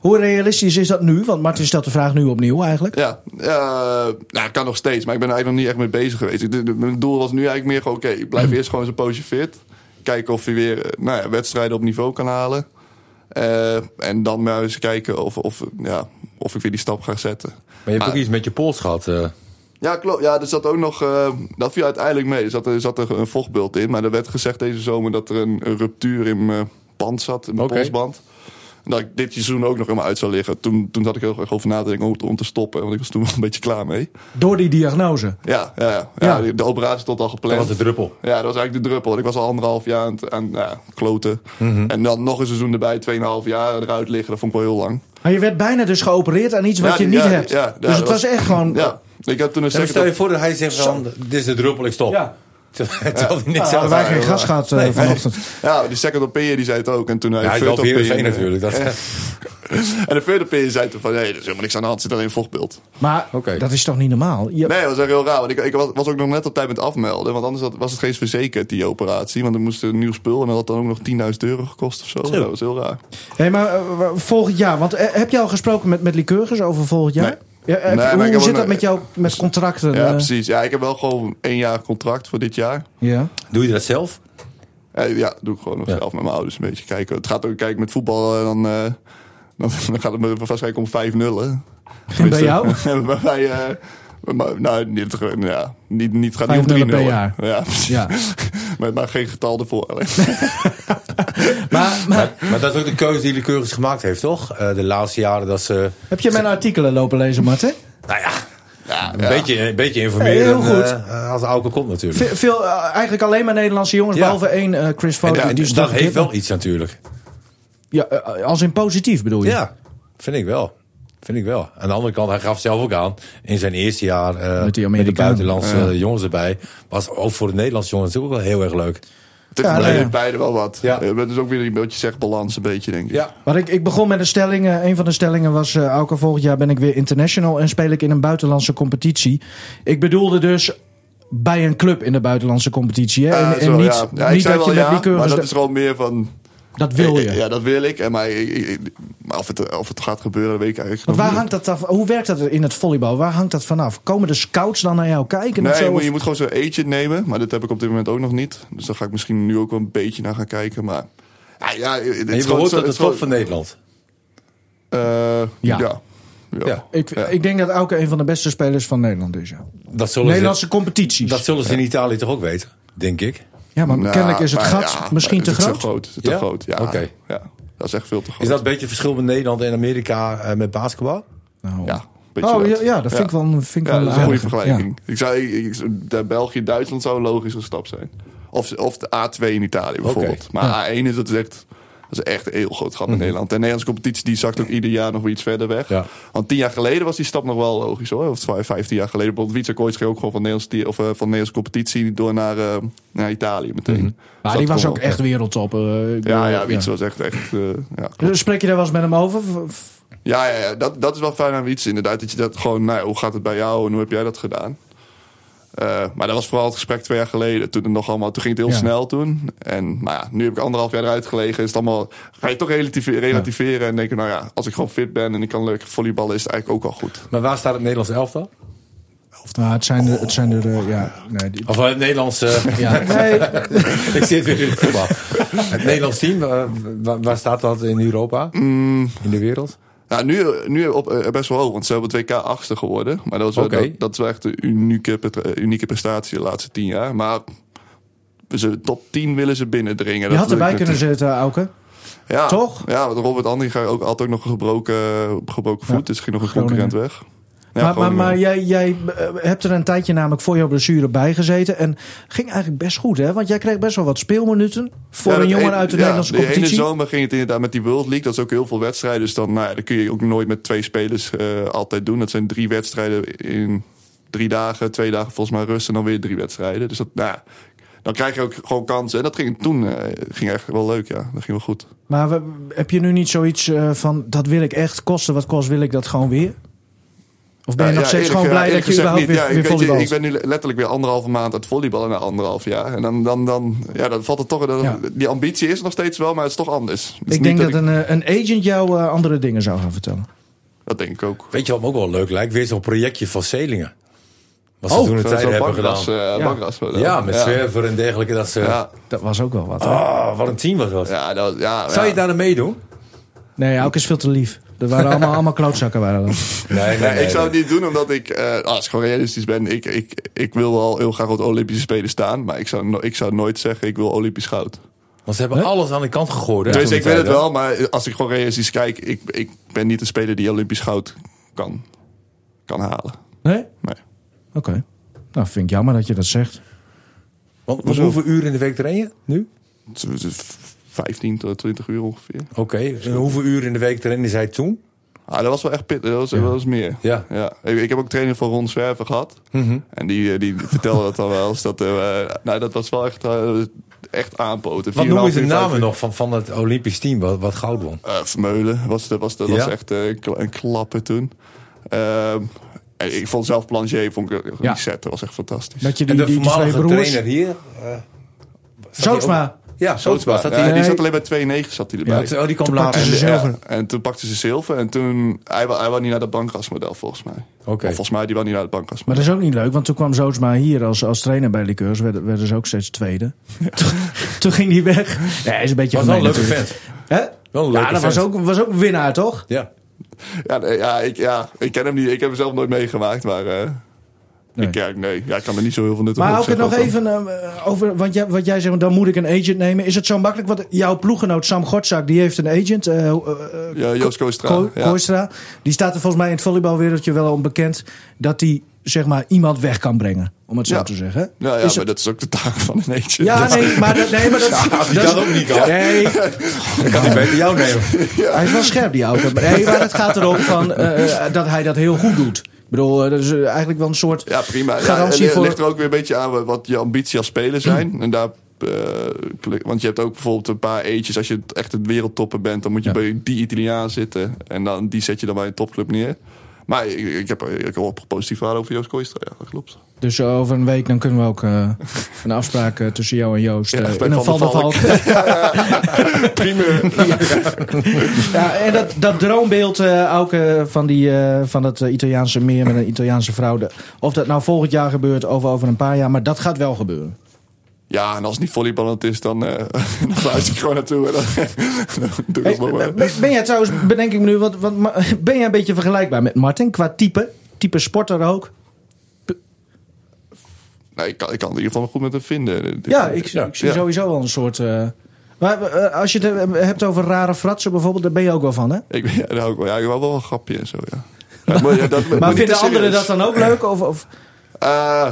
hoe realistisch is dat nu? Want Martin stelt de vraag nu opnieuw eigenlijk. Ja, eh, nou, kan nog steeds, maar ik ben er eigenlijk nog niet echt mee bezig geweest. Ik- de- de- Mijn doel was nu eigenlijk meer gewoon, oké, ik blijf eerst gewoon zo'n poosje fit. Kijken of je weer nou ja, wedstrijden op niveau kan halen. Eh, en dan maar eens kijken of, of, ja, of ik weer die stap ga zetten. Maar je hebt ook iets met je pols gehad. Ja, klopt. Ja, er zat ook nog. eh, dat viel uiteindelijk mee. Er zat, er zat er een vochtbult in. Maar er werd gezegd deze zomer dat er een, een ruptuur in mijn band zat, in mijn polsband. En dat ik dit seizoen ook nog helemaal uit zou liggen. Toen, toen zat ik heel erg over na te denken om, te- om te stoppen. Want ik was toen wel een beetje klaar mee. Door die diagnose. Ja, ja, ja. Ja. ja. de operatie stond al Dat gepland. was de druppel. Ja, dat was eigenlijk de druppel. Ik was al anderhalf jaar aan het aan, ja, kloten. Mhm. En dan nog een seizoen erbij, tweeënhalf jaar eruit liggen. Dat vond ik wel heel lang. Maar je werd bijna dus geopereerd aan iets wat Ja, je niet ja, hebt. ja, ja, dus het dat was was- echt gewoon... Ik heb toen een second stel je voor dat hij zegt van, dit is de druppel, ik stop. Ja. Terwijl hij niks wij geen ja. gas gehad eh, Nee, vanochtend. Ja, die second opinion die zei het ook. En toen hij Ja, hij 4 opinion, 1 eh, natuurlijk. Dat, [LAUGHS] En de third opinion zei toen van, nee, er is helemaal niks aan de hand. Zit alleen een vochtbeeld. Maar Oké. dat is toch niet normaal? Je- Nee, dat was echt heel raar. Want ik, ik was, was ook nog net op tijd met afmelden. Want anders had- was het geen verzekerd, die operatie. Want er moest een nieuw spul. En dat had dan ook nog 10.000 euro gekost of zo. Dat was heel raar. Hey, maar eh, volgend jaar, want eh, heb je al gesproken met, met Lycurgus over volgend jaar? Nee. Ja, heb Nee, ik hoe zit dat met jou met contracten? Ja, eh? precies. Ja, ik heb wel gewoon één jaar contract voor dit jaar. ja. Doe je dat zelf? Eh, ja, doe ik gewoon nog Ja. zelf met mijn ouders een beetje kijken. Het gaat ook, kijk, met voetbal, eh, dan, eh, [LAUGHS] dan, dan gaat het me waarschijnlijk om 5-0. hè. En bij jou? [LAUGHS] bij eh, maar, nou, niet, ja, niet, niet, gaat niet om 5-0 3-0. per jaar. Ja. Ja. [LAUGHS] maar, maar geen getal ervoor. [LAUGHS] [LAUGHS] Maar, maar Maar dat is ook de keuze die Lycurgus gemaakt heeft, toch? Eh, de laatste jaren dat ze... heb je mijn artikelen lopen lezen, Martin? Nou ja, Ja, een, ja. Beetje, een beetje informeren Heel goed. eh, als Auken komt natuurlijk. Ve- Veel, eh, eigenlijk alleen maar Nederlandse jongens, Ja. behalve één eh, Chris En Foden. ja, die dat heeft wel iets natuurlijk. Ja, eh, als in positief bedoel je? Ja, vind ik wel. Vind ik wel. Aan de andere kant, hij gaf zelf ook aan. In zijn eerste jaar eh, Met met, die de buitenlandse Ja. jongens erbij. Was ook voor de Nederlandse jongens natuurlijk ook wel heel erg leuk. Het heeft Ja, nee, ja. beide wel wat. Ja. Ja. Het is ook weer een beetje zeg balans, een beetje, denk ik. Ja. Maar ik, ik begon met een stelling. eh, een van de stellingen was: eh Auke, volgend jaar ben ik weer international en speel ik in een buitenlandse competitie. Ik bedoelde dus bij een club in de buitenlandse competitie. Hè? Eh, en, en zo, niet, ja. Ja, ik niet zei dat wel je met ja, maar dat dat, is gewoon meer van... wil je. Ja, dat wil ik. En maar, ik- maar of, het, of het gaat gebeuren, dat weet ik eigenlijk Want waar hangt dat af? Hoe werkt dat in het volleybal? Waar hangt dat vanaf? Komen de scouts dan naar jou kijken? of Nee, zo? je moet, Of- je moet gewoon zo'n agent nemen. Maar dat heb ik op dit moment ook nog niet. Dus daar ga ik misschien nu ook wel een beetje naar gaan kijken. Maar ja, ja het En je behoort zo- tot het de top van Nederland. Eh, Ja. ja. ja. Ja. Ik, Ja. ik denk dat Auke een van de beste spelers van Nederland is. Ja. Dat zullen, Nederlandse ze, competities. dat zullen ze in Italië toch ook weten, denk ik. Ja, maar Nou, kennelijk is het maar gat ja, misschien te het groot. Te groot. het te Ja? groot. Ja. Oké. ja, dat is echt veel te groot. Is dat een beetje het verschil met Nederland en Amerika eh, met basketbal? Nou, Ja, een beetje Oh dat. ja, ja, dat vind ik wel, vind ik Ja, wel dat is een goede vergelijking. Ik zou, ik, ik- de België, Duitsland zou een logische stap zijn. Of, of de A2 in Italië bijvoorbeeld. Maar A1 is dat is echt, dat is echt een heel groot gat met Nederland. En de Nederlandse competitie die zakt ook ieder jaar nog weer iets verder weg. Ja. Want tien jaar geleden was die stap nog wel logisch hoor. Of vijf- vijftien jaar geleden. Bijvoorbeeld Wietse Kooits ging ook gewoon van de Nederlandse, of, eh, van de Nederlandse competitie door naar, eh, naar Italië meteen. Dus Maar die was ook echt wereldtop. eh, Ja, ja, Wietse was echt, echt ja. Dus Spreek je daar wel eens met hem over? Ja, ja, ja dat, dat is wel fijn aan Wietse inderdaad. Dat je dat gewoon, nou, hoe gaat het bij jou en hoe heb jij dat gedaan? Eh, maar dat was vooral het gesprek twee jaar geleden. Toen, het nog allemaal, toen ging het heel Ja. snel toen. En maar ja, nu heb ik anderhalf jaar eruit gelegen. Is het allemaal, ga je toch relativeren en denken, nou ja, als ik gewoon fit ben en ik kan leuk volleyballen, is het eigenlijk ook al goed. Maar waar staat het Nederlands elftal? Nou, het zijn er, het zijn er eh, ja, nee, die- Of eh, het Nederlandse... [LAUGHS] ja, nee, [LAUGHS] ik zit weer in het voetbal. Het Nederlands team, waar, waar- waar staat dat in Europa? In de wereld? Nou, nu, nu op, eh, best wel hoog, want ze hebben het WK achtste geworden. Maar dat, was wel, dat, dat is wel echt een unieke, pre- unieke prestatie de laatste tien jaar. Maar ze, top 10 willen ze binnendringen. je Dat had erbij kunnen zitten, Auke. Ja, Toch? Ja, want Robert Andrie ook altijd nog een gebroken, gebroken voet. Ja. Dus ging nog een concurrent weg. Maar, maar, jij, jij eh, hebt er een tijdje namelijk voor jouw blessure bij gezeten. En ging eigenlijk best goed, hè? Want jij kreeg best wel wat speelminuten voor Ja, een dat jongen een- uit de ja, Nederlandse competitie. ene zomer ging het inderdaad met die World League. Dat is ook heel veel wedstrijden. Dus dan, nou ja, dan kun je ook nooit met twee spelers eh, altijd doen. Dat zijn drie wedstrijden in drie dagen. Twee dagen volgens mij rust en dan weer drie wedstrijden. Dus dat, nou dan krijg je ook gewoon kansen. En dat ging toen eh, ging echt wel leuk, ja. Dat ging wel goed. Maar we- heb je nu niet zoiets van, dat wil ik echt, kosten wat kost, wil ik dat gewoon weer? Of ben je Ja, nog ja, steeds gewoon blij dat je überhaupt niet. weer, Ja, weer volleybalt? ik ben nu letterlijk weer anderhalve maand aan het volleyballen na anderhalf jaar. En dan, dan, dan, ja, dan valt het toch... Die ambitie is nog steeds wel, maar het is toch anders. Het is Ik niet denk dat ik- een, eh, een agent jou eh, andere dingen zou gaan vertellen. Dat denk ik ook. Weet je wat me ook wel leuk lijkt? Weer zo'n projectje van Zelingen. Wat ze Oh, toen een Zo- tijd hebben bankras, gedaan. eh, Ja. bankras wel. ja, met zwerver en dergelijke. Dat ze, Ja, Dat was ook wel wat. hè? Oh, wat een team was dat. ja, dat, ja, Zou ja. je daar aan meedoen? Nee, Auke is veel te lief. Er waren allemaal, allemaal klootzakken. Waren dat. [LAUGHS] Nee, Nee, ik zou het niet doen omdat ik, eh, als ik gewoon realistisch ben, ik, ik, ik wil wel heel graag op de Olympische Spelen staan. Maar ik zou, no- ik zou nooit zeggen, ik wil Olympisch goud. Want ze hebben alles aan de kant gegooid. hè, Dus ik weet het wel, maar als ik gewoon realistisch kijk, ik, ik ben niet de speler die Olympisch goud kan, kan halen. Nee? Nee. Oké. Nou, vind ik jammer dat je dat zegt. Want, hoeveel uren in de week train je nu? Het is- het is 15 tot 20 uur ongeveer. Oké. En hoeveel uren in de week trainde zij toen? Ah, dat was wel echt pittig. Dat was, dat was meer. Ja. Ja. Ik, ik heb ook training van Ron Zwerver gehad. Mhm. En die, eh, die vertelde dat dan wel eens. Dat, eh, nou, dat was wel echt, eh, echt aanpoten. Wat noemen 4,5 ze de uur, vijf namen uur. nog van, van het Olympisch team wat, wat goud won? Eh, Vermeulen was, dat was, dat was Ja? echt een kla- een klappen toen. Ehm, en ik vond zelf Plancher, vond ik, Ja. die set dat was echt fantastisch. Dat je En die, de die, die twee voormalige broers... trainer hier? eh, Ja, Zootsma. Zat Ja, die, Nee. zat alleen bij 2,9 zat hij erbij. Ja, oh, die kwam Toen later. en, zilver. ja, en toen pakte ze zilver. En toen, hij, wou- hij wou niet naar dat bankrasmodel volgens mij. Oké. Of volgens mij, die wou niet naar het Maar bankrasmodel. dat is ook niet leuk, want toen kwam Zootsma hier als, als trainer bij Liqueurs. Werden, werden ze ook steeds tweede. [LAUGHS] Toen, toen ging hij weg. Ja, hij is een beetje Was wel een gemeen leuke vent. Hè? Wel een Ja, dat was ook, was ook een winnaar, toch? Ja. Ja, nee, ja, ik, ja, ik ken hem niet. Ik heb hem zelf nooit meegemaakt. Maar eh, Nee. Ik, ja, nee, ja, ik kan er niet zo heel veel nuttig Maar op ook het nog even eh, over, want jij, wat jij zegt, dan moet ik een agent nemen. Is het zo makkelijk? Want jouw ploeggenoot Sam Gortzak, die heeft een agent. eh, eh, eh, Ja, Joost Koistra. Ko- ja. Die staat er volgens mij in het volleybalwereldje wel onbekend dat hij zeg maar iemand weg kan brengen. Om het zo Ja. te zeggen. Ja, ja Is maar het- dat is ook de taak van een agent. ja, nee, maar dat, nee, maar dat, [LAUGHS] die dat is- kan ook niet, hoor. Nee, Dan kan hij beter jou nemen. hij is wel scherp, die auto. Nee, maar het gaat erom van, eh, eh, dat hij dat heel goed doet. Ik bedoel, eh, dat is eh, eigenlijk wel een soort Ja, prima. Ja, garantie het voor... ligt er ook weer een beetje aan wat je ambitie als speler zijn. En daar, klik- want je hebt ook bijvoorbeeld een paar eetjes. Als je echt het wereldtopper bent, dan moet je Ja. bij die Italiaan zitten. En dan, die zet je dan bij een topclub neer. Maar ik, ik heb ik heb ook positief over Joost Kooistra. Ja, dat klopt. Dus eh, over een week dan kunnen we ook eh, [LAUGHS] een afspraak eh, tussen jou en Joost. Ja, der Van der Valk. [LAUGHS] Valk. Prima. [LAUGHS] Ja, en dat, dat droombeeld ook van, die, van het Italiaanse meer met een Italiaanse vrouw. de- of dat nou volgend jaar gebeurt of over een paar jaar, maar dat gaat wel gebeuren. Ja, en als het niet volleyballend is, dan, eh [LAUGHS] dan ik gewoon naartoe. En dan, [LAUGHS] dan doe ik Hey, maar. ben, ben jij trouwens, bedenk ik me nu, maar- [LAUGHS] ben jij een beetje vergelijkbaar met Martin qua type? Type sporter ook? Nee, ik kan, ik kan het in ieder geval goed met hem vinden. Ja, ik, Ja. ik zie Ja. sowieso wel een soort... eh, maar eh, als je het hebt over rare fratsen bijvoorbeeld, daar ben je ook wel van, hè? Ik, ja, hou ik wel. Ja, ik wil wel een grapje en zo, ja. Maar ja, dat- Maar vinden anderen dat dan ook leuk? Of, of, Eh,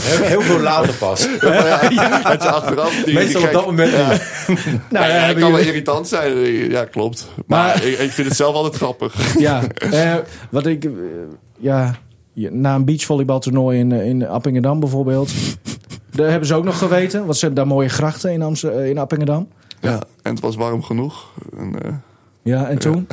Heel, heel veel later pas. [LAUGHS] ja, het [LAUGHS] is achteraf. Die, Meestal die op dat moment niet. [LAUGHS] nou, Ja, kan wel irritant zijn. Ja, klopt. Maar, Maar- ik, ik vind het zelf altijd grappig. Ja, eh, wat ik... eh, ja, na een beachvolleybaltoernooi in, eh, in Appingedam bijvoorbeeld... Daar hebben ze ook nog geweten. Want ze hebben daar mooie grachten in, Amsterdam, in Appingedam. Ja, en het was warm genoeg. En, eh, Ja, en toen?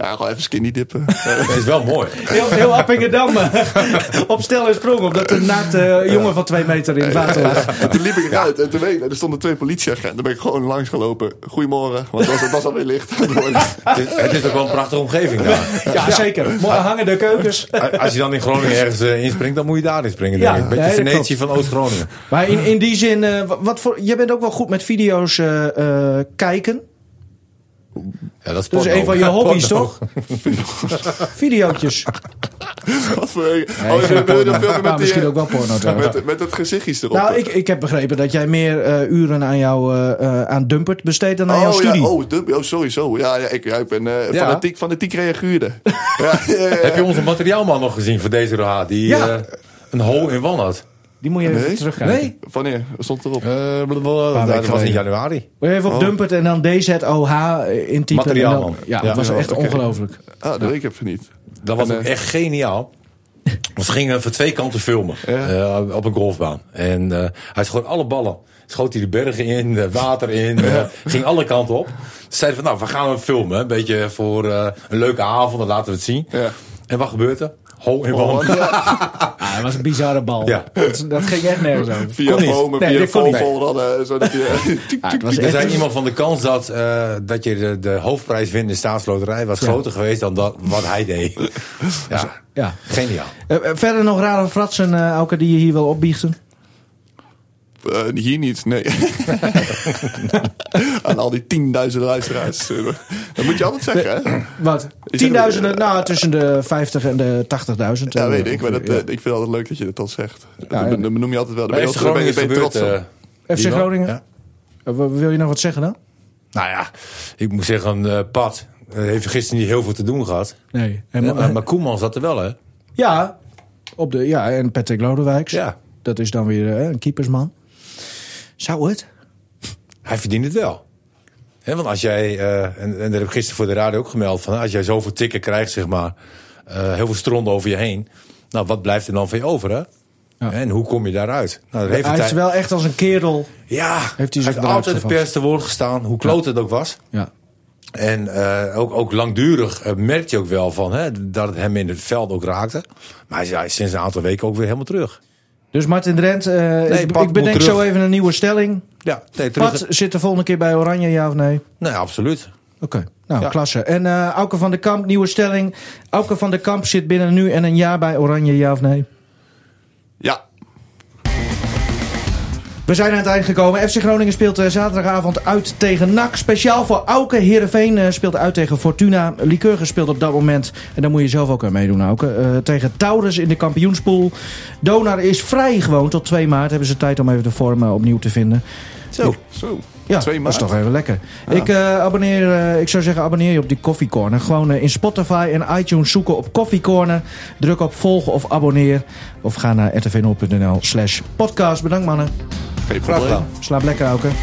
Ja, gewoon even skinny dippen. [LAUGHS] Dat is wel mooi. Heel, heel Appingedam eh, [LAUGHS] op stel en sprong. Omdat een naakte jongen van twee meter in het water lag. En toen liep ik eruit en toen weet ik, er stonden twee politieagenten. Daar ben ik gewoon langs gelopen. Goedemorgen, want het was, het was alweer licht. [LAUGHS] Het is, het is ook wel een prachtige omgeving daar. Ja, zeker. Mooi hangende keukens. Als je dan in Groningen ergens eh, inspringt, dan moet je daarin springen. Ja, denk ik. Een beetje Venetië van Oost-Groningen. Maar in, in die zin, eh, wa- wat voor, jij bent ook wel goed met video's eh, eh, kijken. Ja, dat is Dat is een van je hobby's, Porno. toch? [LAUGHS] Videootjes. Wat voor... Oh, Nee, je wil je porno. dat filmen met, die, misschien eh, ook wel porno [LAUGHS] trouwens. met, met het gezichtjes erop. Nou, ik, ik heb begrepen dat jij meer eh, uren aan jouw eh, eh, aan Dumpert besteedt dan aan jouw oh, studie. Ja, oh, dub- oh, sorry, zo. Ja, ja, ik, ja, ik ben eh Ja. fanatiek, fanatiek reaguurder. [LAUGHS] ja, ja, ja, Heb je onze materiaalman nog gezien voor deze RH? Die Ja. een hol in wan had. Die moet je even Nee? terugkijken. Nee. Wanneer? Stond erop? Eh, blablabla, weken dat was in januari. Moet je even op Oh. Dumpert en dan DZOH intypen. Materiaalman. En dan- Ja, Ja. dat was Ja, echt ongelooflijk. Ah, dat weet ik even niet. Dat was En, ook eh, echt geniaal. Want ze gingen van twee kanten filmen Ja. eh, op een golfbaan. En eh, hij schoot alle ballen. Schoot hij de bergen in, het water in, eh, ging alle kanten op. Ze zeiden van, nou, we gaan hem filmen. Een beetje voor eh, een leuke avond, dan laten we het zien. Ja. En wat gebeurt er? Hol in wan. ja, [LAUGHS] Ah, dat was een bizarre bal. Ja. Dat, dat ging echt nergens over. via Kon bomen, Nee, via zodat je... Ah, het was Er zei iemand van de kans dat, eh, dat je de, de hoofdprijs wint in de staatsloterij was Ja. groter geweest dan dat, wat hij deed. [LAUGHS] Ja, Ja. geniaal. Eh, eh, verder nog rare fratsen, eh Auke, die je hier wil opbiechten? Eh, hier niet, nee. [LAUGHS] Aan al die tienduizenden luisteraars. eh, Dat moet je altijd zeggen, hè? Wat? Tienduizenden, nou tussen de 50 en de 80.000. Ja, eh, weet ik. Maar dat, ik vind het altijd leuk dat je dat dan zegt. Ja, ja. dat benoem je altijd wel. Bij ben je, altijd- ben je, Groningen ben is je gebeurd... trots op. FC. Groningen? Ja. Wil je nog wat zeggen dan? Nou ja, ik moet zeggen, eh Pat heeft gisteren niet heel veel te doen gehad. Nee. Ja, maar, maar Koeman zat er wel, hè? ja, op de, ja, en Patrick Lodewijks. Ja. Dat is dan weer een keepersman. Zou het? Hij verdient het wel. Hè, want als jij, eh, en, en dat heb ik gisteren voor de radio ook gemeld, van als jij zoveel tikken krijgt, zeg maar, eh, heel veel stront over je heen, nou, wat blijft er dan van je over, hè? Ja. En hoe kom je daaruit? Nou, dat heeft Hij is wel echt als een kerel. Ja, Heeft hij zich eruit altijd de pers te woord gestaan, hoe kloot het ook was. Ja. En eh, ook, ook langdurig merk je ook wel van hè, dat het hem in het veld ook raakte. Maar hij is sinds een aantal weken ook weer helemaal terug. Dus Martin Drent, eh, ik, bedenk zo even een nieuwe stelling. Ja, nee, terug. Pat zit de volgende keer bij Oranje, ja of nee? Nee, absoluut. Oké, nou, Ja. klasse. En eh Auke van der Kamp, nieuwe stelling. Auke van der Kamp zit binnen nu en een jaar bij Oranje, ja of nee? Ja, We zijn aan het eind gekomen. FC Groningen speelt eh, zaterdagavond uit tegen NAC. Speciaal voor Auke. Heerenveen eh, speelt uit tegen Fortuna. Lycurgus speelt op dat moment. En daar moet je zelf ook aan meedoen, Auke. eh, tegen Taurus in de kampioenspool. Donar is vrij gewoon. Tot 2 maart hebben ze tijd om even de vorm opnieuw te vinden. zo. zo. Ja, 2 dat is toch even lekker. Ik, eh, abonneer, ik zou zeggen, abonneer je op die Coffee Corner. Gewoon in Spotify en iTunes zoeken op Coffee Corner. Druk op volgen of abonneer. Of ga naar rtv0.nl slash podcast. Bedankt mannen. Geen. Slaap lekker, Auken. [LAUGHS]